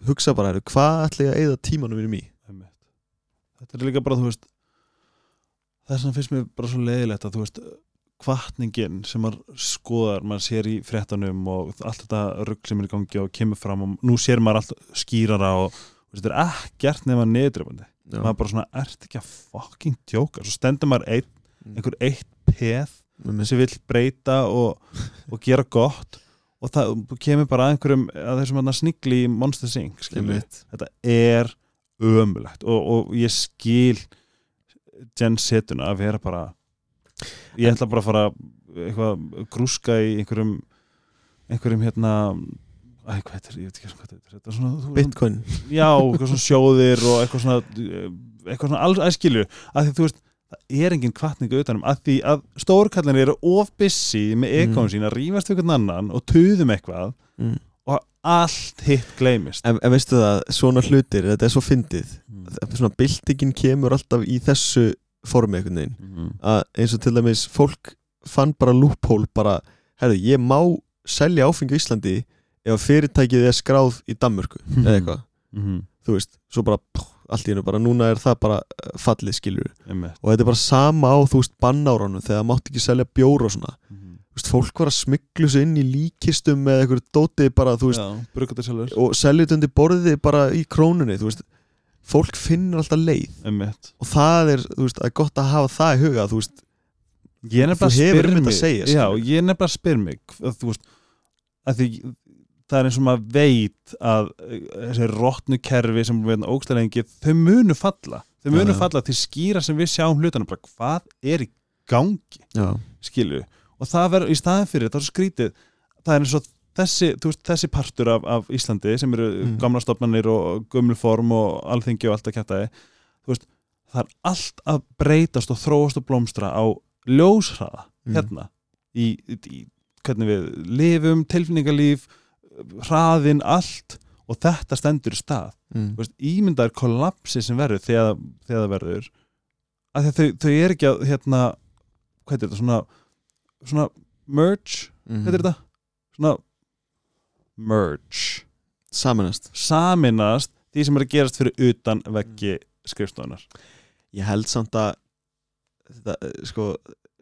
hugsa bara, hvað ætla ég að eyða tímanum mínum í Einmitt. Þetta er líka bara, þú veist þess vegna finnst mér bara svo leiðilegt að þú veist kvartningin sem maður skoðar maður sér í fréttanum og allt þetta rugg sem er í gangi og kemur fram og nú sér maður allt skýrara og þetta er ekkert nema neðdrifandi Já. maður bara svona, ert ekki að fucking djóka svo stendur maður ein, Mm. einhver eitt peð sem vill breyta og, og gera gott og það kemur bara að einhverjum að þessum að snigli í Monster Einmitt. þetta er ömulegt og, og ég skil Jen setuna að vera bara ég ætla bara að fara eitthvað grúska í einhverjum einhverjum hérna Æ, hvað heitir, ég veit ekki hvað er þetta er svona, þú- Bitcoin já, eitthvað svona sjóðir og eitthvað svona eitthvað svona alls æskilu að því þú veist, það er engin kvartningu utanum að því að stórkallinir eru of busy með ekon Mm. sín að rífast við einhvern annan og tuðum eitthvað mm. Allt hitt gleymist en, en veistu það, svona hlutir, þetta er svo fyndið mm. svona byltingin kemur alltaf í þessu formi einhvern veginn Mm. að eins og til dæmis fólk fann bara loophole bara, herðu, ég má selja áfengi á Íslandi ef fyrirtækið er skráð í Danmörku eða eitthvað, Mhm. þú veist svo bara, pff, allt í hennu bara, núna er það bara eh, fallið Einmitt. og þetta er bara sama á, þú veist, bannáránum þegar það mátti ekki selja bjór og svona Mhm. þú veist, fólk var að smiklu sig inn í líkistum með eitthvað dótið bara, þú veist Já, og selja þetta undir borðið bara í krónunni, þú veist. Fólk finnur alltaf leið. Einmitt. og það er, þú veist, það er gott að hafa það í huga, þú veist, Þú hefur um þetta að segja, Já, skilur. ég er nefnilega að spyr mig að, þú veist, að því það er eins og maður veit að eh, þessi rótnu kerfi sem við veitum ógstæðlega lengi, þau munu falla. Þau munu Já, já. falla til skýra sem við sjáum hlutunum bara hvað er í gangi? Skilju, og það verður í staðin fyrir það er skrítið, það er eins og þessi, veist, þessi partur af, af Íslandi sem eru Mm. gamla stofnanir og gömlu form og alþingi og allt að kæta veist, það er allt að breytast og þróast og blómstra á ljóshraða Mm. hérna í, í hvernig við lifum, tilfinningalíf hraðin, allt og þetta stendur stað mm. Veist, ímyndaður kollapsi sem verður þegar, þegar það verður þau, þau er ekki að hérna, hvað er þetta, svona svona merge, mm. hvað er þetta? Svona merge. Saminast saminast því sem er að gerast fyrir utan veggi skrifstofunar ég held samt að þetta, eh, sko,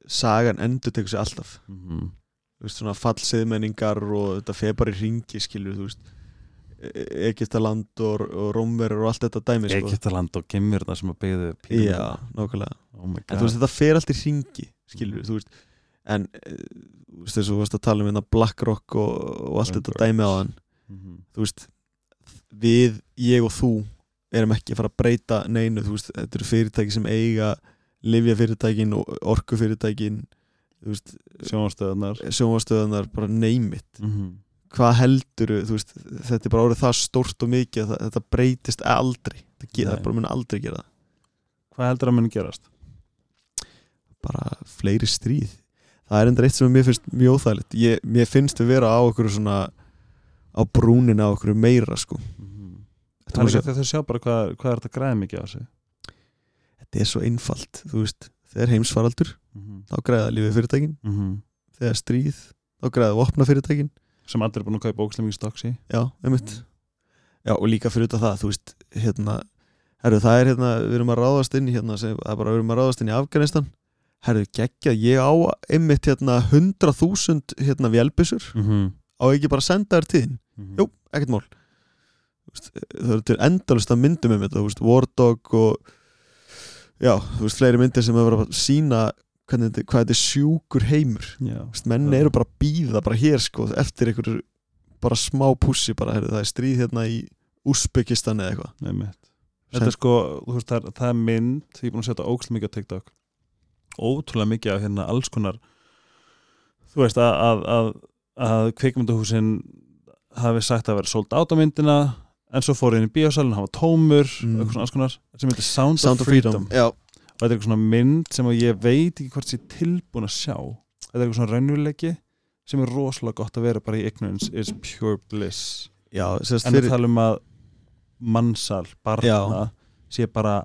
sagan endur tekur sig alltaf. Mm -hmm. þú veist, svona fallsiðmenningar og þetta feð bara í ringi, skilur, þú veist. E- Egyptaland og, og Rómverur og allt þetta dæmi, sko. Egyptaland og Gemmirna sem að byggðu Já, nákvæmlega. Oh my En god þú veist, þetta fer allt í ringi, skilur þú veist, en eh, þú veist, þess að þú varst að tala um hérna BlackRock og, og allt þetta dæmi á hann Mhm. þú veist, við, ég og þú erum ekki að fara að breyta neinu, þú veist, þetta eru fyrirtæki sem eiga livjafyrirtækin og orkufyrirtækin þú veist, sjónastöðunar sjónvastöðunar bara neymit mm -hmm. hvað heldur, þú veist, þetta er bara orðið það stórt og mikið að þetta breytist aldrei, þetta, ge- Nei. það bara mun aldrei gera það hvað heldur að muni gerast? bara fleiri stríð það er endur eitt sem mér finnst mjög óþægilegt. Ég, mér finnst við vera á okkur svona á brúnin á okkur meira sko. Mm -hmm. það er ekki að þau sjá bara hvað, hvað er þetta græði mikið á sig þetta er svo einfalt þú veist, þegar heimsfaraldur mm -hmm. þá græða lífið fyrirtækin. Mm -hmm. þegar stríð, þá græða vopna fyrirtækin. Sem allir er búin að kaupa ógslemming stokks í. Já, einmitt. Já, og líka fyrir þetta það, þú veist hérna, herru, það er hérna við erum að ráðast inn í hérna, sem, bara við erum að ráðast inn í Afganistan herru, geggja, ég á einmitt hérna 100.000 hérna vélbissur mm -hmm. á ekki bara að senda þér tíðin Jú, ekkert mál. Það eru til endalust að myndum um þetta, þú veist, War Dog og já, þú veist, fleiri myndir sem hefur að sína hvernig þetta, hvað þetta er sjúkur heimur. Já, Þú veist, menn Já. eru bara að býða bara hér sko, eftir einhverju bara smá pussi bara, heyrðu, það er stríð hérna í Úsbekistan eða eitthvað. Þetta er sko, þú veist, það er, það er mynd ég er búin að setja ókslega mikið á TikTok ótrúlega mikið af hérna alls konar þú veist að, að, að, að kvikmyndahúsin hafi sagt að vera sold out á myndina en svo fór inn í bíósalinn, hann var tómur Mm. eitthvað svona alls konar, sem heitir Sound, Sound of Freedom, Já, og þetta er eitthvað svona mynd sem ég veit ekki hvort sé tilbúin að sjá þetta er eitthvað svona raunveruleiki sem er rosalega gott að vera bara í ignorance is pure bliss já sérst en við fyrir tala um að mannsal, barna Já. sé bara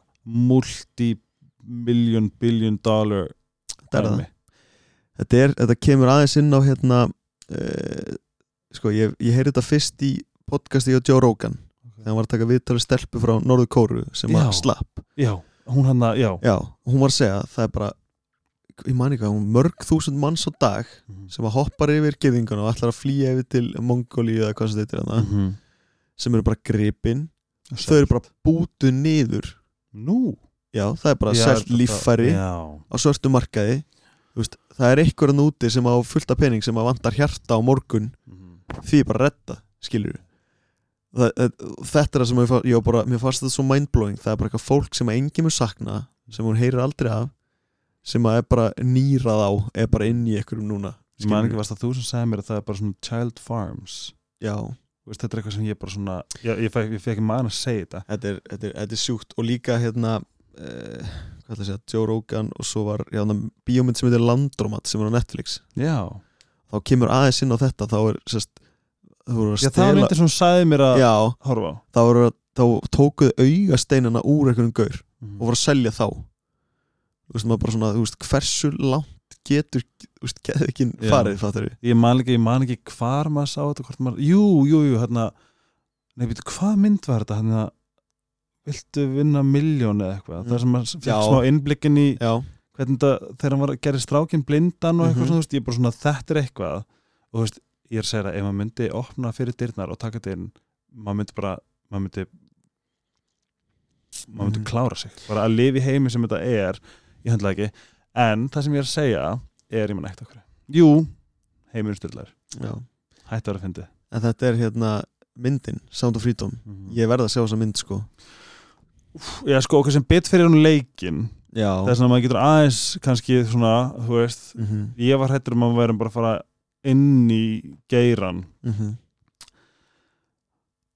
multi-million billion dollar Þetta er það. þetta, er, þetta kemur aðeins inn á hérna uh, sko, ég, ég heyri þetta fyrst í podcasti á Joe Rogan. Þegar hann var að taka viðtalið stelpu frá Norður Kóru sem Já. að slapp. Já, hún hann að, já. Já, hún var að segja að það er bara ég man ekki að hún mörg þúsund manns á dag sem að hoppar yfir geðinguna og ætlar að flýja yfir til Mongóli eða hvað sem þetta er þarna -hmm. sem eru bara gripin. Þau eru bara bútuð niður. Nú Já, það er bara selt líffæri á svörtu markaði. Veist, það er einhverjan úti sem á fullta pening sem að vantar hjarta á morgun. Mhm. því er bara redda, skilur það, þetta er það sem ég, ég bara, mér fannst þetta svo mindblowing. Það er bara eitthvað fólk sem að enginn mun sakna sem hún heyrir aldrei af sem að er bara nýrað á er bara inn í einhverjum núna ekki varst að þú sem sagði mér að það er bara svona child farms. Já, Þú veist, þetta er eitthvað sem ég bara svona ég, ég, fekk ekki maður að segja þetta. Þetta er, þetta er, þetta er sjúkt. Og líka hérna uh, hvað ætla að segja, Joe Rogan og svo var bíómynd sem heitir Landromat sem er á Netflix. Já, þá kemur aðeins inn á þetta þá er sérst, já það stela myndir sem sagði mér að já, horfa þá, að- þá tókuðu augasteinana úr einhverjum gaur Mhm. og voru að selja þá. Þú veist maður bara svona, veist, hversu langt getur, þú veist, geðvikinn Já. farið fattur við, ég man ekki, ég man ekki hvar maður sá þetta hvort maður, jú, jú, jú hérna, býttu, hvað mynd var þetta? Hérna, viltu vinna miljón eða eitthvað, Mm. það sem maður fekk smá innblikkin í já, hvernig þetta, þegar hann var að gera strákin blindan og eitthvað Mhm. svona, þú veist, ég er bara svona, þetta er eitthvað. Og þú veist, ég er að segja það, ef maður myndi opna fyrir dyrnar og taka inn maður myndi bara, maður myndi maður myndi Mhm. klára sig. Bara að lifa í heimi sem þetta er ég höndla ekki, en það sem ég er að segja er, ég man ekkert okkur jú, heimurinn styrlar, hættu að vera að fyndi en þetta er hérna myndin, Sound of Freedom. Ég verð að sjá þessa mynd sko Já, sko, okkur sem bit fyrir hún leikin já, þess að maður getur aðeins kannski svona, þú veist mhm, ég var hættur um að værum bara að fara inn í geiran mhm.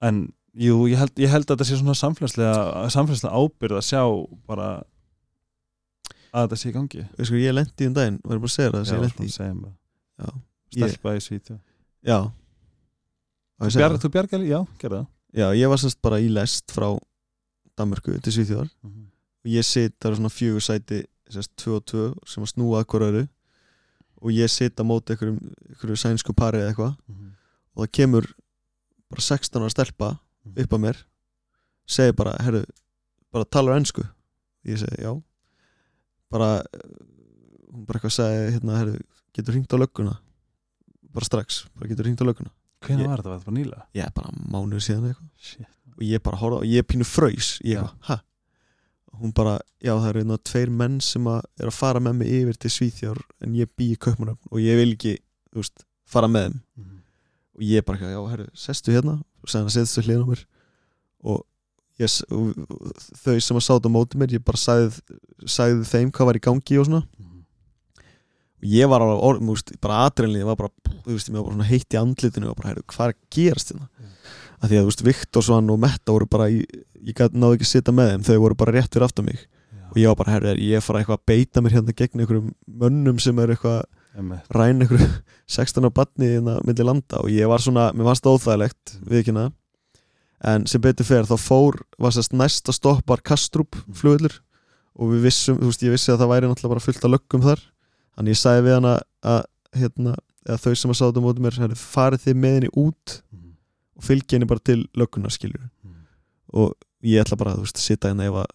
En jú, ég held, ég held að þetta sé svona samfélagslega, samfélagslega ábyrð að sjá bara að þetta sé í gangi. Sko, ég lendi um daginn, verður bara að segja það sem ég lendi Já. Ég- Stelpa í svítu já. Þú bjargar, já, gerða já, ég var semst bara í lest frá Danmörku til Svíþjóðar. Og ég sit, það eru svona fjögur sæti sérst, tvö og tvö sem að snúa að hver öru og ég sit á móti einhverjum, einhverju sænsku pari eða eitthvað. Og það kemur bara 16 ára stelpa upp að mér segir bara, herru bara talar ennsku ég segi, já. Bara, hún bara eitthvað segi hérna, herru, getur hringt á lögguna? Bara strax, bara getur hringt á lögguna? Hvernig var þetta, var þetta bara nýla? er bara mánuður síðan eitthvað. Og ég bara horfa og ég pínu fröys ég hæ hún bara, já það eru einhverjum tveir menn sem að er að fara með mig yfir til Svíþjór en ég bý í Kaupmannöfn og ég vil ekki veist, fara með þeim. Og ég bara, já herru, sestu hérna. Og að setja hliðin á mér. Og, ég, og þau sem að sáta á móti mér, ég bara sagði, sagði þeim hvað var í gangi og svona. Og ég var alveg, orð, veist, bara aðreinlega, ég var bara, veist, ég var bara svona heitt í andlitinu og bara, herru, hvað er að gerast hérna? Mm. Að því að, þú veist, Viktorsson og Metta voru bara, ég gat, náðu ekki að sitja með þeim þau voru bara rétt fyrir aftan mig. Og ég var bara, herru, er ég fara eitthvað að beita mér hérna gegn einhverjum mönnum sem er eitthvað ræn einhverju 16 á batni hérna milli landa? Og ég var svona, mér varst óþægilegt við ekki hana en sem betur fer þá fór, var sérst næsta stopp var Kastrup flugullur og við vissum, þú veist, ég vissi að það væri náttúrulega bara fullt af löggum þar. Þannig ég sagði við hana að hérna, eða þau sem að sáðu á móti mér farið þið með henni út og fylgja henni bara til löggunar skiljur og ég ætla bara, veist, sita hérna ef að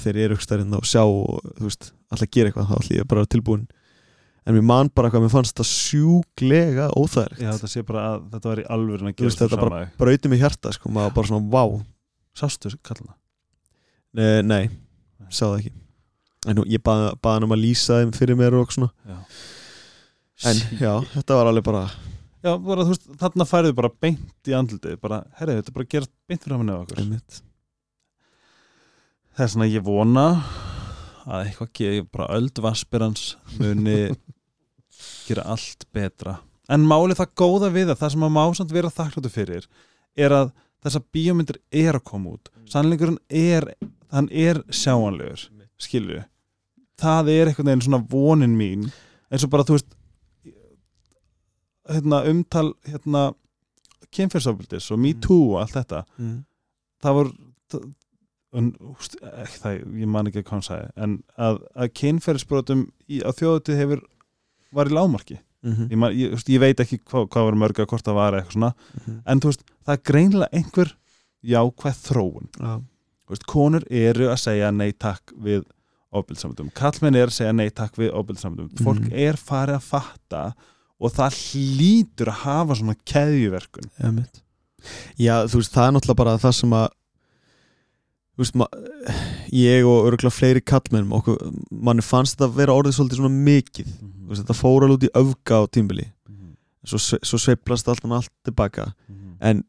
þeir eru ykkur stærinn og sjá og veist, ætla að gera eitthvað, þá ætla ég bara að tilbúin. En mér man bara hvað mér fannst þetta sjúklega óþægilegt. Já, þetta sé bara að þetta var í að veist, þetta bara brauti mig hjarta, sko, maður bara svona, vá Sástu kallana? nei, nei, sá það ekki. En nú, ég baði bað hann um að lýsa þeim fyrir mér og svona. Já. en já, þetta var alveg bara já, bara, veist, þarna færðu bara beint í andlitið, bara, herri, þetta er bara að gera beint fyrir hann eða okkur. Einmitt. það er svona ég vona að eitthvað geði bara öldvaspirans muni gera allt betra. En málið það góða við það það sem að má samt vera þakkláttu fyrir er að þessar bíómyndir er að koma út. Sannleikurinn er hann er sjáanlegur skilju það er einhvern veginn svona vonin mín eins og bara þú veist hérna, umtal hérna, kynferðsofbildis og me too og allt þetta mm. það vor það, un, úst, ekki, það, ég man ekki hvað hann sagði en að, að kynferðisbrotum á þjóðutið hefur var í lámarki Mm -hmm. ég, man, ég, úst, ég veit ekki hvað, hvað var mörg að hvort það var eitthvað svona en þú veist, það er greinlega einhver jákvæð þróun ja. Veist, konur eru að segja nei takk við ofbildsamöndum, kallmenn er að segja nei takk við ofbildsamöndum, Mhm. fólk er farið að fatta og það hlýtur að hafa svona keðjuverkun. Einmitt. Já, þú veist, það er náttúrulega bara það sem að þú veist, ég og örgulega fleiri kallmennum okkur, manni fannst þetta að vera orðið svolítið svona mikið, þú veist, þetta fór alveg út í öfga á tímbili, svo, sve- svo sveiplast allt hann allt tilbaka. En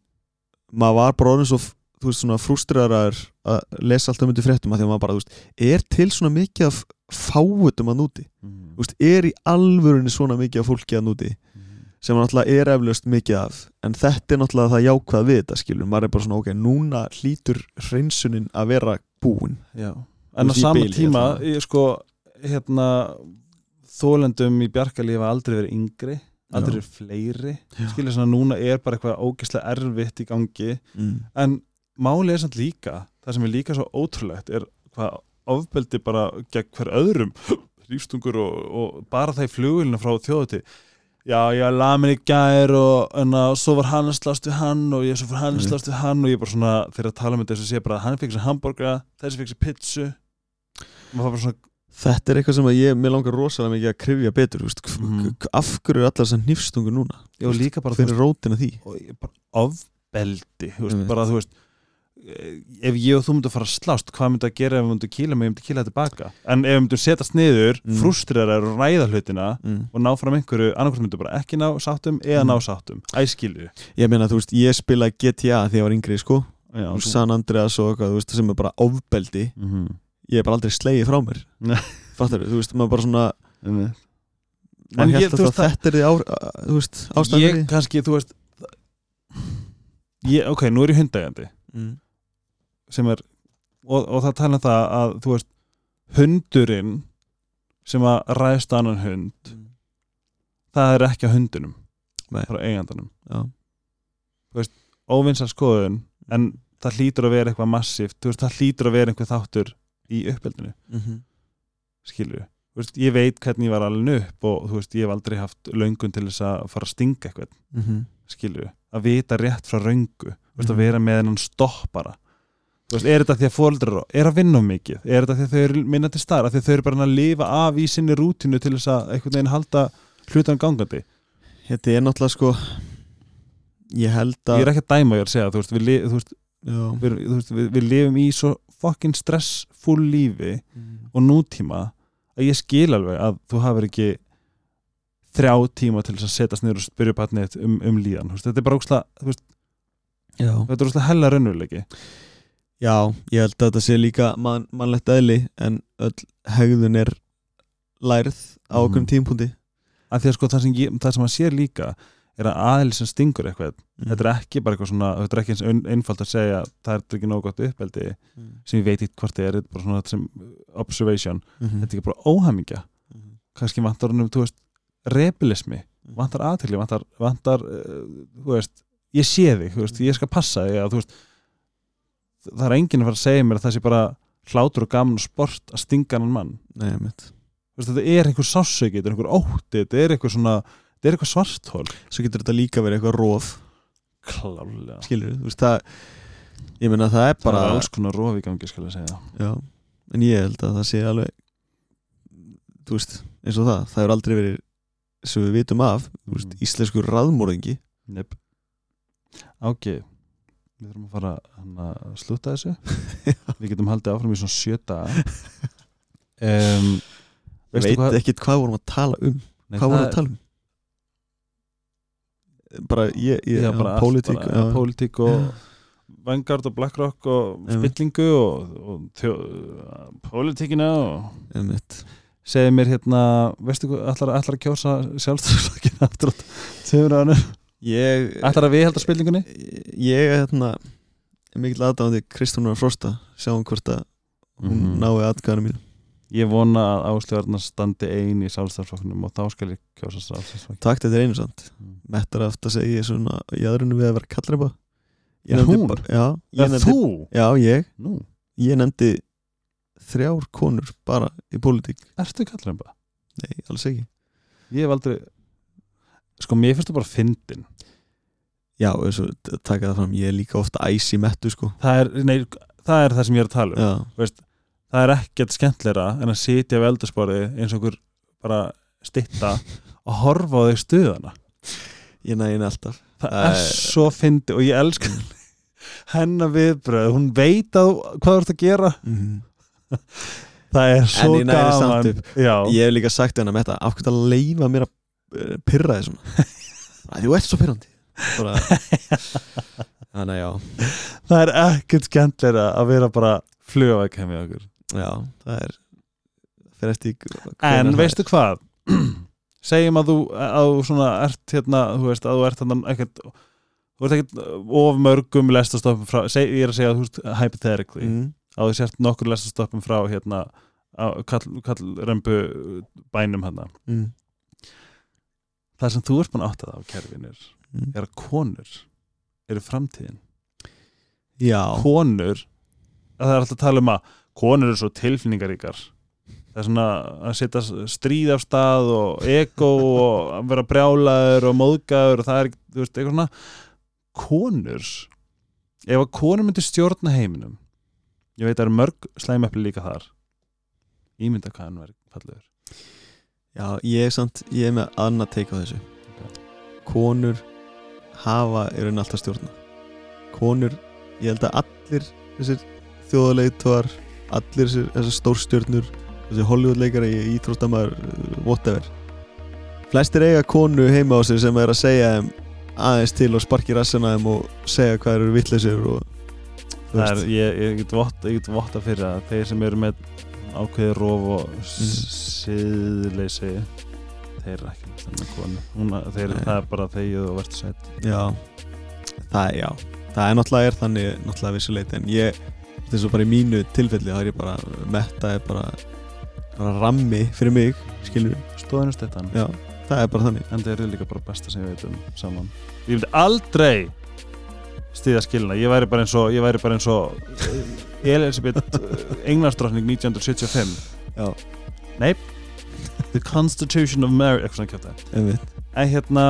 maður var bara orðin svo þú veist, svona frústriðarar að lesa allt um undir fréttum að því að maður bara, þú veist, er til svona mikið af fáutum að núti. Þú veist, er í alvörunni svona mikið af fólki að núti? Sem náttúrulega er eflaust mikið af. En þetta er náttúrulega það jákvæð við þetta skilur, maður er bara svona ok, núna hlýtur hreinsunin að vera búin. Já, en á sama tíma ég, sko, hérna þólendum í bjargalífi hafa aldrei verið yngri aldrei verið fleiri. Já. skilja svona núna er bara eitthvað ógeðslega erfitt í gangi. Mm. en málið er samt líka það sem er líka svo ótrúlegt er hvað ofbeldi bara gegn hver öðrum rífstungur og, og bara það í flugulina frá þjóðuti já, ég laði mér í gær og enna, svo var hann að slást við hann og ég svo var hann að Mhm. slást við hann og ég bara svona þegar að tala um þetta þess að sé bara að hann fikk sér hambúrga þessi fikk sér bara svona þetta er eitthvað sem að ég, mér langar rosalega mikið að krifja betur, mm. af hverju er allar þessar nýfstungur núna, já, líka bara þú fyrir rótina því og bara ofbeldi Einmitt. bara þú veist ef ég og þú myndum fara að slást hvað myndum að gera ef við myndum kýla mig, ég myndum kýla tilbaka en ef við myndum setjast niður, Mm. frústrirar og ræða hlutina mm. og ná fram einhverju, annarkvæmt myndum bara ekki ná sáttum eða Mm. ná sáttum, æskilju ég meina, þú veist, ég spilaði GTA þegar ég var yngri, sko, Já, og San Andreas og eitthvað, þú veist, sem er bara ofbeldi mm -hmm. ég er bara aldrei slegið frá mér Nei. fattar þú veist, maður bara svona en maður ég, held að þetta er því á, þú veist, ástæðan ég því. ok, nú er ég hundægjandi mm. Sem er og, og það tala um það að þú veist hundurinn sem að ræðst annan hund það er ekki á hundunum Nei. frá eigandanum Já. óvinnsar skoðun en það hlýtur að vera eitthvað massíft þú veist, það hlýtur að vera einhver þáttur í uppeldinu, Mm -hmm. skilju veist, ég veit hvernig ég var alveg upp og þú veist, ég hef aldrei haft löngun til þess að fara að stinga eitthvað, Mm -hmm. skilju að vita rétt frá röngu, þú veist, Mhm. að vera með hennan stoppara þú veist, er þetta því að fóreldrar er að vinna mikið, er þetta því að þau eru minna til starf, því að þau eru bara að lifa af í sinni rútinu til þess að einhvern veginn halda hlutan gangandi, Þetta er náttúrulega sko ég held að ég er ekki að dæma ég að segja, þú veist, við, þú veist, við, þú veist, við, við lifum í svo fokkin stressfull lífi Mm. og nútíma að ég skil alveg að þú hafur ekki þrjá tíma til þess að setjast niður og spyrja barnið um, um líðan þetta er bara ósla, veist, Já. þetta er ósla hella raunveruleiki Já, ég held að þetta sé líka man, mannlegt eðli en öll hegðun er lærð á Mhm. okkur tímpúndi að því að sko það sem, ég, það sem að sér líka er að aðeins sem stingur eitthvað mm. þetta er ekki bara eitthvað svona, þetta er ekki eins ein- einfalt að segja það er ekki nóg gott uppeldi mm. sem ég veit ekki hvort það er, bara svona þetta sem observation, -hmm. þetta er ekki bara óhamingja Mhm. kannski vantar um, þú veist rebilismi, vantar aðtekli vantar, vantar uh, þú veist, ég sé þig, þú veist, ég skal passa þig að þú veist það er enginn að fara að segja mér að það sé bara hlátur og gaman og sport að stinga hann mann. Nei, veist, þetta er einhver sásauki, þetta er einhver ótti þetta er einhver svona, þetta er eitthvað svarthól Svo getur þetta líka verið eitthvað róf klálega skilur þú veist það ég meina það er bara bara alls konar rof í gangi skal ég segja. Já, en ég held að það sé alveg þú veist, eins og það það hefur aldrei verið sem við vitum af, þú veist, Mm. íslensku raðmóringi Nip. ok við þurfum að fara hann að slúta þessu. Við getum haldið áfram í svona sjö daga. Um, Ég veit hvað ekkit hvað vorum að tala um? Nei, Hvað vorum að tala um? Bara, ég, ég Já, bara allt, pólitík bara, já. pólitík og Vanguard og Blackrock og spillingu og, og þjó, pólitíkina og segði mér hérna, veistu hvað, ætlar, ætlar að kjósa sjálfstæðsflokkina aftur á tveimur ánum, ætlar að viðhalda spillingunni Ég er hérna mikill aðdáðandi Kristúnar Frosta sjáum hvort að hún Mhm. nái aðgæðanum mínu ég vona að áslöfarnar standi ein í sjálfstæðsflokknum og þá skal ég kjósa sjálfstæðsflokkin Takk þetta er einu sant Mm. Mettar aftur að segja svona í aðrunum við að vera kallreipa Er hún? Já, ég nefndi, þú? já, ég Nú, Ég nefndi þrjár konur bara í pólitík ertu kallremba? Nei, alls ekki Ég hef aldrei Sko, mér finnst það bara fyndin. Já, og svo taka það fram Ég er líka ofta æs í mettu sko. Það er, nei, það er það sem ég er að tala um. Já, það er ekkert skemmtleira en að sitja við eldursporði eins og einhver bara stitta og horfa á þig stuðana ég nægin alltaf. Það Það er svo fyndi og ég elska hennar viðbröð hún veit að hvað þú ert að gera. Mm það er svo gaman. upp. Já, Ég hef líka sagt hennar með þetta hvernig að leifa mér að uh, pyrra þið svona Æ, Þú ert svo pyrrandi. Þannig að já það er ekkert skemmtleira að vera bara flugavegg í okkur Já, það er en veistu hvað segjum að þú, að þú svona ert hérna, þú veist, að þú ert hérna ekkert þú ert ekkert of mörgum lestastoppum frá, seg, ég er að segja þú veist, hypothetically, mm. að þú sért nokkur lestastoppum frá hérna á kall, kallrembu bænum hérna Mm. Það sem þú ert búin að átta það á kerfinir Mm. er að konur eru framtíðin. Já, konur að það er alltaf að tala um að konur eru svo tilfinningaríkar. Það er svona að setja stríð af stað og ego og að vera brjálaður og móðgæður og það er veist, eitthvað svona. Konur ef að konur myndi stjórna heiminum ég veit að það eru mörg slæmepli líka þar ímynda hvað hann fallegur já, ég er samt Ég er með annað teika á þessu. Konur hafa er enn alltaf stjórna. Konur, ég held að allir þessir þjóðaleitóar allir þessir, þessir stórstjörnur þessi Hollywoodleikari, íþróttamæður whatever. Flestir eiga konu heima á sig sem er að segja þeim aðeins til og sparki rassina þeim og segja hvað eru vittleysir og það er, ég, ég get votta fyrir að þeir sem eru með ákveði rof og síðleysi þeir eru ekki með þennan konu. Hún, þeir, það er bara þegið og verður sett já, það já. Það er náttúrulega er þannig náttúrulega vissuleiti en ég, þess að bara í mínu tilfelli þá er ég bara, metta er bara bara rammi fyrir mig skilur stóðinu stettan já, það er bara þannig. En þeir eru líka bara besta sem ég veit um saman. Ég vildi aldrei stíða skilina, ég væri bara eins og ég væri bara eins og Elisabeth Englandsdrottning 1975 já, The Constitution of Mary eitthvað svona kjöfta einmitt. En hérna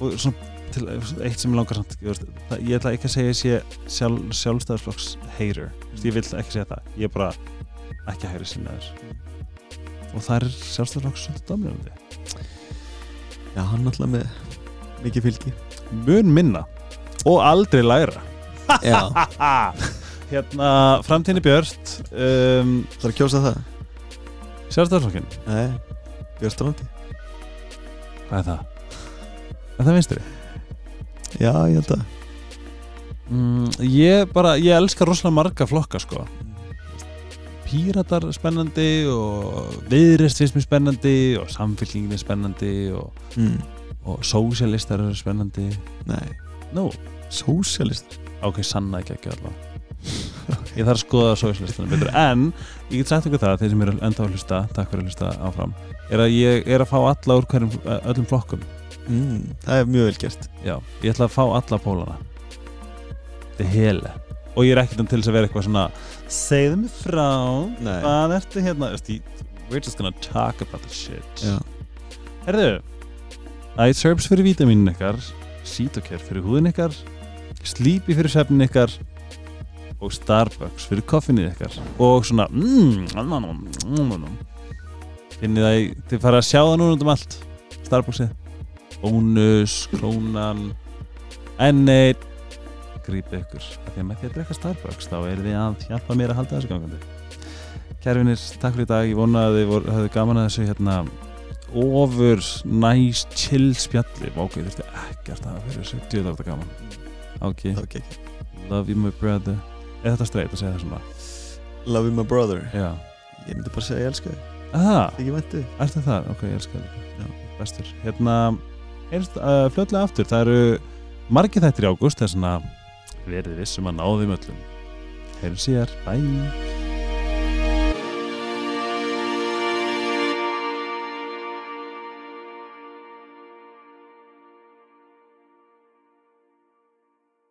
og svona til, eitt sem langar samt ég, ætla ekki að segja að ég sé sjálf, sjálfstæðisflokks veist, ég vil ekki segja það, ég er bara ekki að hægri sinnaður og það er sjálfstæðisflokks dominandi já, hann náttúrulega með mikið fylgi. Mun minna og aldrei læra hérna framtíðinni björst um, það er að kjósa það? Sjálfstæðisflokkin, nei, Björnstrandi hvað er það? er það vinstri? já, ég held að. Mm, ég bara, ég elskar rosalega marga flokka sko. Píratar spennandi og viðrist finnst mér spennandi og samfélkingin er spennandi og, mm. og sósialistar eru spennandi. Nei, Nú, sósialist ok, sanna ekki ekki allavega Ég þarf að skoða sósialistana betur. En ég get sagt ykkur það, þeir sem eru enda að hlusta takk fyrir að hlusta áfram er að ég er að fá alla úr hverjum, öllum flokkum. Mm. það er mjög vel gert. Já, ég ætla að fá alla pólana. Þetta er hele. Og ég er ekkert um til þess að vera eitthvað svona Segðu mig frá Nei. Hvað ertu hérna? Veist, ég- We're just gonna talk about the shit. Já, Herðu iSerbs fyrir vítaminin ykkar Cytocare fyrir húðin ykkar Sleepy fyrir svefnin ykkar Og Starbucks fyrir koffinið ykkar. Og svona mm, mm, mm, mm. Finnið það Þið fara að sjá það núna um allt? Starbucksið? Bónus, Krónan N1 grípið ykkur. Af því að með því að drekka Starbucks þá er þið að hjálpa mér að halda þessu gangandi. Kærfinir, takk fyrir í dag, ég vona að þið voru, hafðu gaman að þessu hérna ofur næs chill spjalli. Ok, þú þurfti ekkert að fyrir þessu. Djöðar þetta gaman ok, Ok, love you my brother. Er þetta straight að segja það svona? Love you my brother. Já, Ég myndi bara segja ég elska þig. Aha, Ekki væntu? Ertu það? ok, ég elska það Já. bestur, hérna heyrst uh, fljótlega aftur, það eru margir þættir í ágúst, það er svona verið vissum að náðum öllum. Heyrum síðar, bye